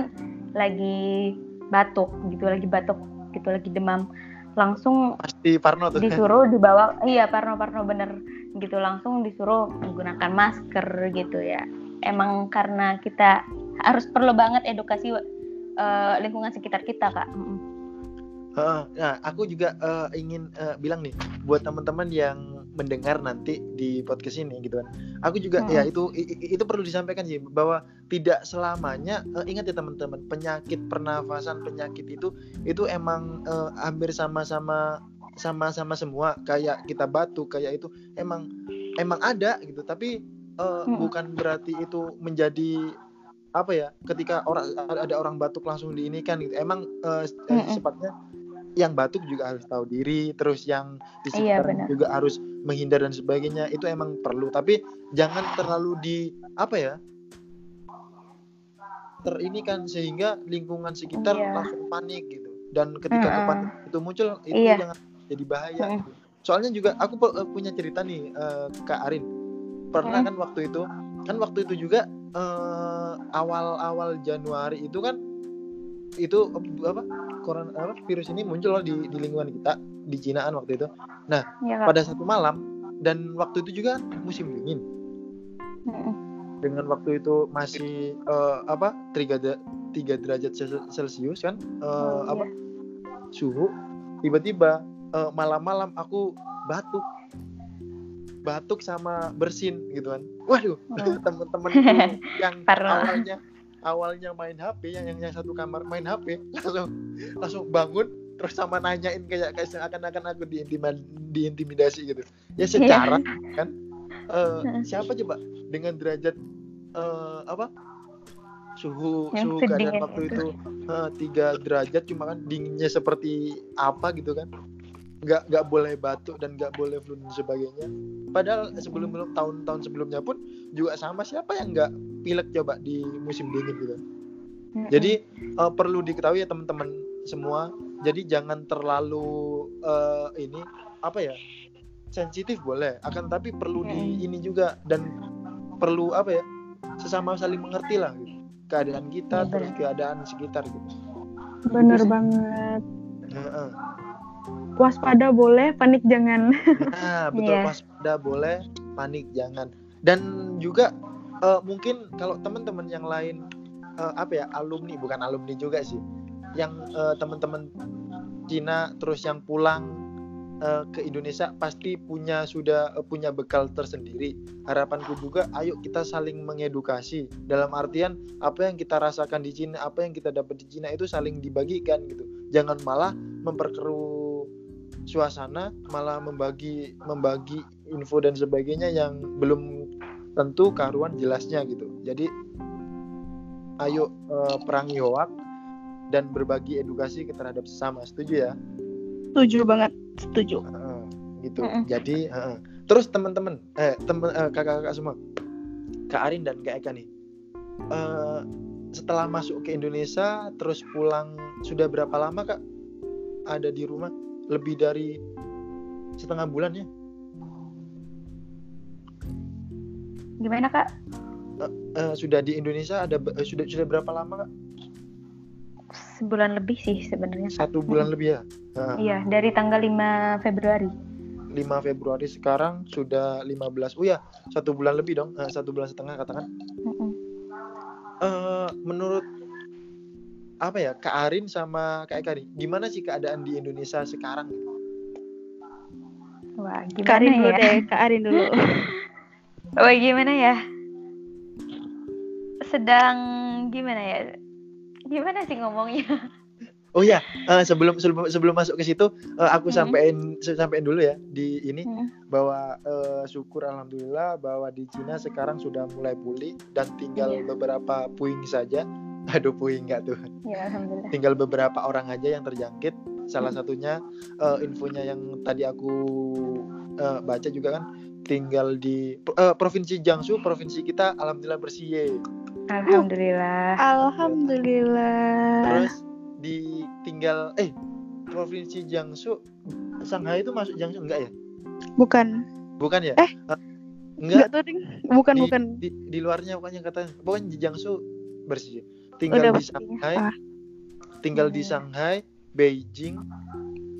lagi batuk gitu lagi batuk gitu lagi demam. Langsung pasti Parno tuh. disuruh dibawa iya parno parno bener gitu. Langsung disuruh menggunakan masker gitu ya. Emang karena kita harus perlu banget edukasi eh, lingkungan sekitar kita kak. Mm-mm. Heeh. Nah, aku juga eh, ingin eh, bilang nih buat teman-teman yang mendengar nanti di podcast ini gitu kan. Aku juga Mm-mm. ya itu itu perlu disampaikan sih bahwa tidak selamanya eh, ingat ya teman-teman, penyakit pernafasan penyakit itu itu emang eh, hampir sama-sama sama-sama semua kayak kita batuk kayak itu emang emang ada gitu tapi eh, Mm-mm. bukan berarti itu menjadi apa ya ketika orang ada orang batuk langsung diinikan gitu emang eh, eh, Mm-mm. Yang batuk juga harus tahu diri terus yang di Iya, benar. juga harus menghindar dan sebagainya itu emang perlu tapi jangan terlalu di apa ya terini kan sehingga lingkungan sekitar Iya. langsung panik gitu dan ketika Mm-mm. kepanik itu muncul itu Iya. jangan jadi bahaya Mm-mm. gitu. soalnya juga aku eh, punya cerita nih eh, kak Arin pernah Mm. kan waktu itu kan waktu itu juga eh, awal-awal Januari itu kan itu apa corona apa virus ini muncul loh di, di lingkungan kita di Cinaan waktu itu Iya, Kak. pada satu malam dan waktu itu juga musim dingin Mm-mm. dengan waktu itu masih eh, apa tiga tiga derajat Cel- celcius kan eh, Oh, iya. apa suhu tiba-tiba eh, malam-malam aku batuk batuk sama bersin gitu kan waduh Oh. temen-temen yang awalnya awalnya main HP yang, yang yang satu kamar main HP langsung langsung bangun terus sama nanyain kayak kayak seakan-akan aku diintima- diintimidasi gitu. Ya secara kan. Eh, siapa coba? Dengan derajat eh, apa? Suhu Yang suhu keadaan waktu itu. eh, tiga derajat cuma kan dinginnya seperti apa gitu kan nggak nggak boleh batuk dan nggak boleh flu dan sebagainya. Padahal sebelum belum tahun-tahun sebelumnya pun juga sama. Siapa yang nggak pilek coba di musim dingin gitu? Jadi eh, perlu diketahui ya teman-teman semua. Jadi jangan terlalu eh, ini apa ya sensitif boleh. Akan tapi perlu di ini juga dan perlu apa ya sesama saling mengerti lah gitu. keadaan kita Iya, terus keadaan sekitar gitu. Bener banget. Waspada boleh, panik jangan. nah betul Iya. waspada boleh panik jangan dan juga uh, mungkin kalau teman-teman yang lain uh, apa ya alumni bukan alumni juga sih yang uh, teman-teman Cina terus yang pulang uh, ke Indonesia pasti punya sudah uh, punya bekal tersendiri harapanku juga ayo kita saling mengedukasi dalam artian apa yang kita rasakan di Cina apa yang kita dapat di Cina itu saling dibagikan gitu jangan malah memperkeruh suasana malah membagi membagi info dan sebagainya yang belum tentu karuan jelasnya gitu. Jadi ayo uh, perangi hoak dan berbagi edukasi terhadap sesama. Setuju ya? Setuju banget, setuju. Uh, gitu. Mm -hmm. Jadi uh, terus teman-teman eh teman uh, kakak-kakak semua. Kak Arin dan Kak Eka nih. Uh, setelah masuk ke Indonesia terus pulang sudah berapa lama Kak ada di rumah? Lebih dari setengah bulan ya? Gimana kak? Uh, uh, sudah di Indonesia ada uh, sudah sudah berapa lama kak? Sebulan lebih sih sebenarnya. Satu bulan hmm. lebih ya? Uh. Iya dari tanggal 5 Februari. 5 Februari sekarang sudah 15 oh ya satu bulan lebih dong uh, satu bulan setengah katakan uh menurut apa ya Kak Arin sama Kak Eka nih gimana sih keadaan di Indonesia sekarang Wah gimana Kak Arin ya? dulu deh Kak Arin dulu Oh gimana ya? Sedang gimana ya? Gimana sih ngomongnya? Oh ya, uh, sebelum sebelum sebelum masuk ke situ, uh, aku hmm. sampein sampein dulu ya di ini hmm. bahwa uh, syukur alhamdulillah bahwa di Cina sekarang sudah mulai pulih dan tinggal yeah. beberapa puing saja. Aduh puing nggak tuh? Ya alhamdulillah. Tinggal beberapa orang aja yang terjangkit. Salah hmm. satunya uh, infonya yang tadi aku uh, baca juga kan tinggal di uh, provinsi Jiangsu, provinsi kita alhamdulillah bersih ye. Alhamdulillah. Alhamdulillah. Terus di tinggal eh provinsi Jiangsu Shanghai itu masuk Jiangsu enggak ya? Bukan. Bukan ya? Eh. Uh, enggak. tuh, bukan di, bukan. Di, di luarnya pokoknya kata pokoknya di Jiangsu bersih. Tinggal Udah di Shanghai. Ah. Tinggal di Shanghai, Beijing,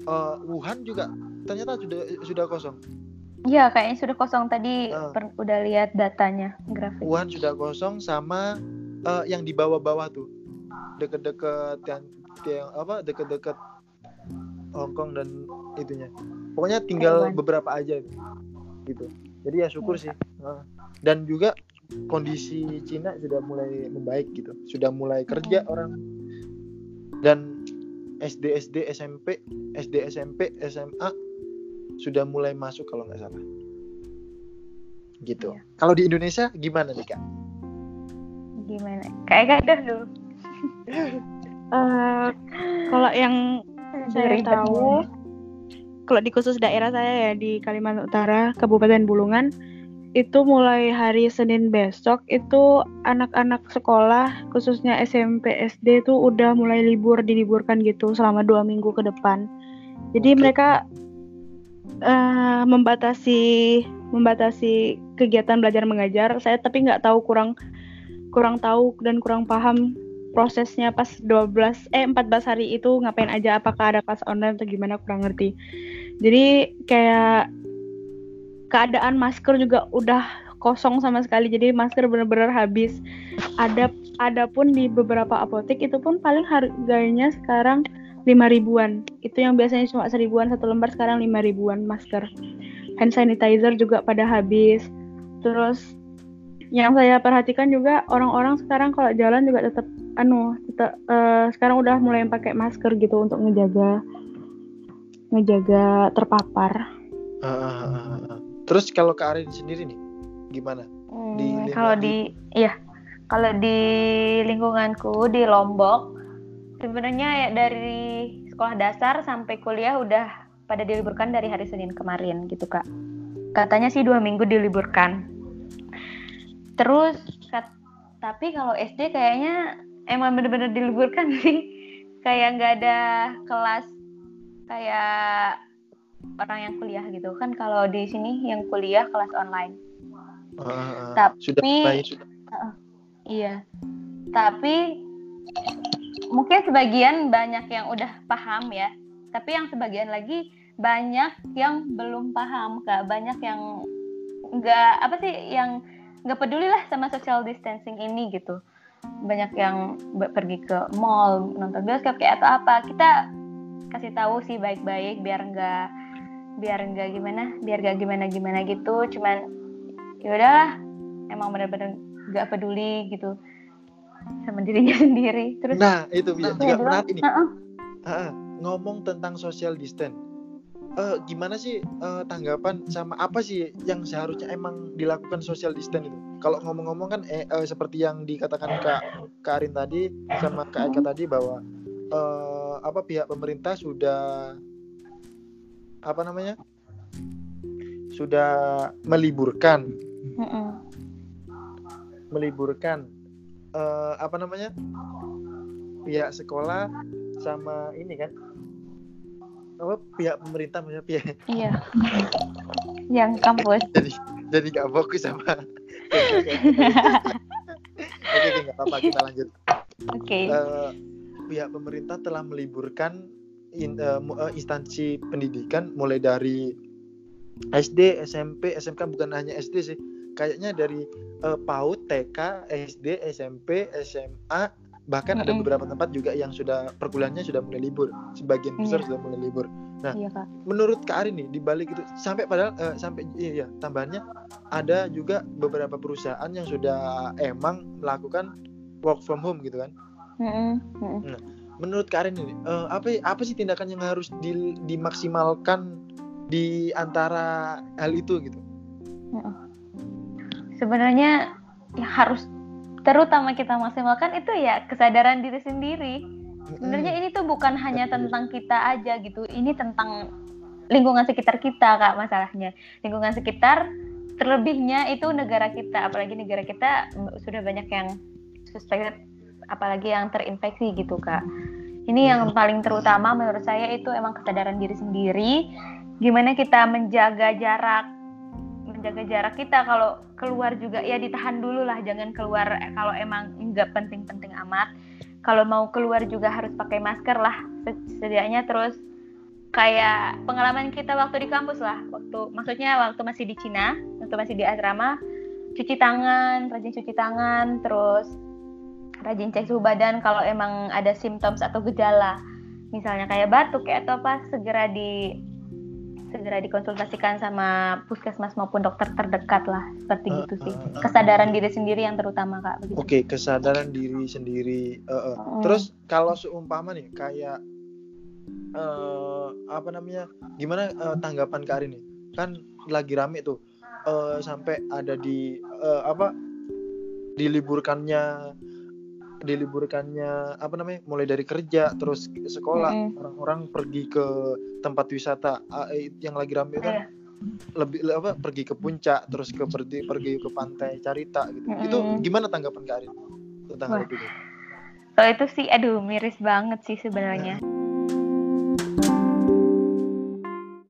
uh, Wuhan juga ternyata sudah sudah kosong. Iya, kayaknya sudah kosong tadi uh, per, udah lihat datanya grafik. Wuhan sudah kosong sama uh, yang di bawah-bawah tuh. Deket-deket yang, yang apa? Deket-deket Hong Kong dan itunya. Pokoknya tinggal Taiwan. beberapa aja gitu. Jadi ya syukur ya. sih. Uh, dan juga kondisi Cina sudah mulai membaik gitu. Sudah mulai kerja hmm. orang. Dan SD SD SMP SD SMP SMA sudah mulai masuk kalau nggak salah. Gitu. Ya. kalau di Indonesia gimana nih kak? Gimana? Kayak gak dulu. Uh, kalau yang saya tahu kalau di khusus daerah saya ya di Kalimantan Utara Kabupaten Bulungan itu mulai hari Senin besok itu anak-anak sekolah khususnya SMP SD itu udah mulai libur diliburkan gitu selama dua minggu ke depan. Jadi okay. mereka uh, membatasi membatasi kegiatan belajar mengajar. Saya tapi nggak tahu kurang kurang tahu dan kurang paham prosesnya pas 12 eh 14 hari itu ngapain aja apakah ada kelas online atau gimana kurang ngerti. Jadi kayak keadaan masker juga udah kosong sama sekali. Jadi masker benar-benar habis. Ada ada pun di beberapa apotek itu pun paling harganya sekarang lima ribuan. Itu yang biasanya cuma seribuan satu lembar sekarang lima ribuan masker. Hand sanitizer juga pada habis. Terus yang saya perhatikan juga orang-orang sekarang kalau jalan juga tetap anu tetap uh, sekarang udah mulai pakai masker gitu untuk ngejaga ngejaga terpapar. Uh, uh, uh, terus kalau ke Arin sendiri nih gimana? Hmm, di kalau di iya. Kalau di lingkunganku di Lombok sebenarnya ya dari sekolah dasar sampai kuliah udah pada diliburkan dari hari Senin kemarin gitu kak. Katanya sih dua minggu diliburkan. Terus kat, tapi kalau SD kayaknya emang bener-bener diliburkan sih. Kayak nggak ada kelas kayak orang yang kuliah gitu. Kan kalau di sini yang kuliah kelas online. Uh, tapi sudah sudah. Uh, iya. Tapi mungkin sebagian banyak yang udah paham ya. Tapi yang sebagian lagi banyak yang belum paham kak. Banyak yang nggak apa sih yang nggak peduli lah sama social distancing ini gitu. Banyak yang pergi ke mall nonton bioskop kayak atau apa. Kita kasih tahu sih baik-baik biar nggak biar nggak gimana biar nggak gimana gimana gitu. Cuman yaudah emang bener-bener nggak peduli gitu sama dirinya sendiri. Terus nah itu bisa juga menarik ini. -uh. uh, ngomong tentang social distance. Uh, gimana sih uh, tanggapan sama apa sih yang seharusnya emang dilakukan social distance itu? Kalau ngomong-ngomong kan eh, uh, seperti yang dikatakan Kak Karin tadi sama Kak Eka tadi bahwa uh, apa pihak pemerintah sudah apa namanya? sudah meliburkan. Meliburkan uh, apa namanya? pihak sekolah sama ini kan apa pihak pemerintah maksudnya pihak iya yang kampus jadi jadi nggak fokus sama oke oke nggak apa-apa kita lanjut oke okay. uh, eh, pihak pemerintah telah meliburkan in, uh, instansi pendidikan mulai dari SD SMP SMK bukan hanya SD sih kayaknya dari uh, PAUD TK SD SMP SMA bahkan mm -hmm. ada beberapa tempat juga yang sudah perkuliahannya sudah mulai libur sebagian besar yeah. sudah mulai libur nah iya, Kak. menurut Kak Arin nih di balik itu sampai padahal uh, sampai iya, iya tambahannya ada juga beberapa perusahaan yang sudah emang melakukan work from home gitu kan mm -hmm. nah menurut Kak Arin ini uh, apa apa sih tindakan yang harus di, dimaksimalkan di antara hal itu gitu? Sebenarnya ya harus terutama kita maksimalkan itu ya kesadaran diri sendiri. Sebenarnya ini tuh bukan hanya tentang kita aja gitu ini tentang lingkungan sekitar kita kak masalahnya. Lingkungan sekitar terlebihnya itu negara kita apalagi negara kita sudah banyak yang suspek apalagi yang terinfeksi gitu kak. Ini yang paling terutama menurut saya itu emang kesadaran diri sendiri. Gimana kita menjaga jarak menjaga jarak kita kalau keluar juga ya ditahan dulu lah. Jangan keluar eh, kalau emang nggak penting-penting amat. Kalau mau keluar juga harus pakai masker lah. Setidaknya terus kayak pengalaman kita waktu di kampus lah. Waktu maksudnya waktu masih di Cina waktu masih di asrama cuci tangan rajin cuci tangan terus rajin cek suhu badan kalau emang ada simptom atau gejala. Misalnya kayak batuk kayak atau apa segera di segera dikonsultasikan sama puskesmas maupun dokter terdekat lah. Seperti uh, gitu sih. uh, uh, kesadaran diri sendiri yang terutama kak. Oke okay, kesadaran diri sendiri. Uh, uh. Uh. terus kalau seumpama nih kayak uh, apa namanya gimana uh, tanggapan kak Arin nih? Kan lagi rame tuh uh, sampai ada di uh, apa diliburkannya diliburkannya apa namanya mulai dari kerja terus sekolah mm-hmm. orang-orang pergi ke tempat wisata eh, yang lagi ramai kan yeah. lebih apa pergi ke puncak terus ke pergi pergi ke pantai Carita gitu mm-hmm. itu gimana tanggapan Kak Arin tentang hal itu? Kalau itu sih aduh miris banget sih sebenarnya.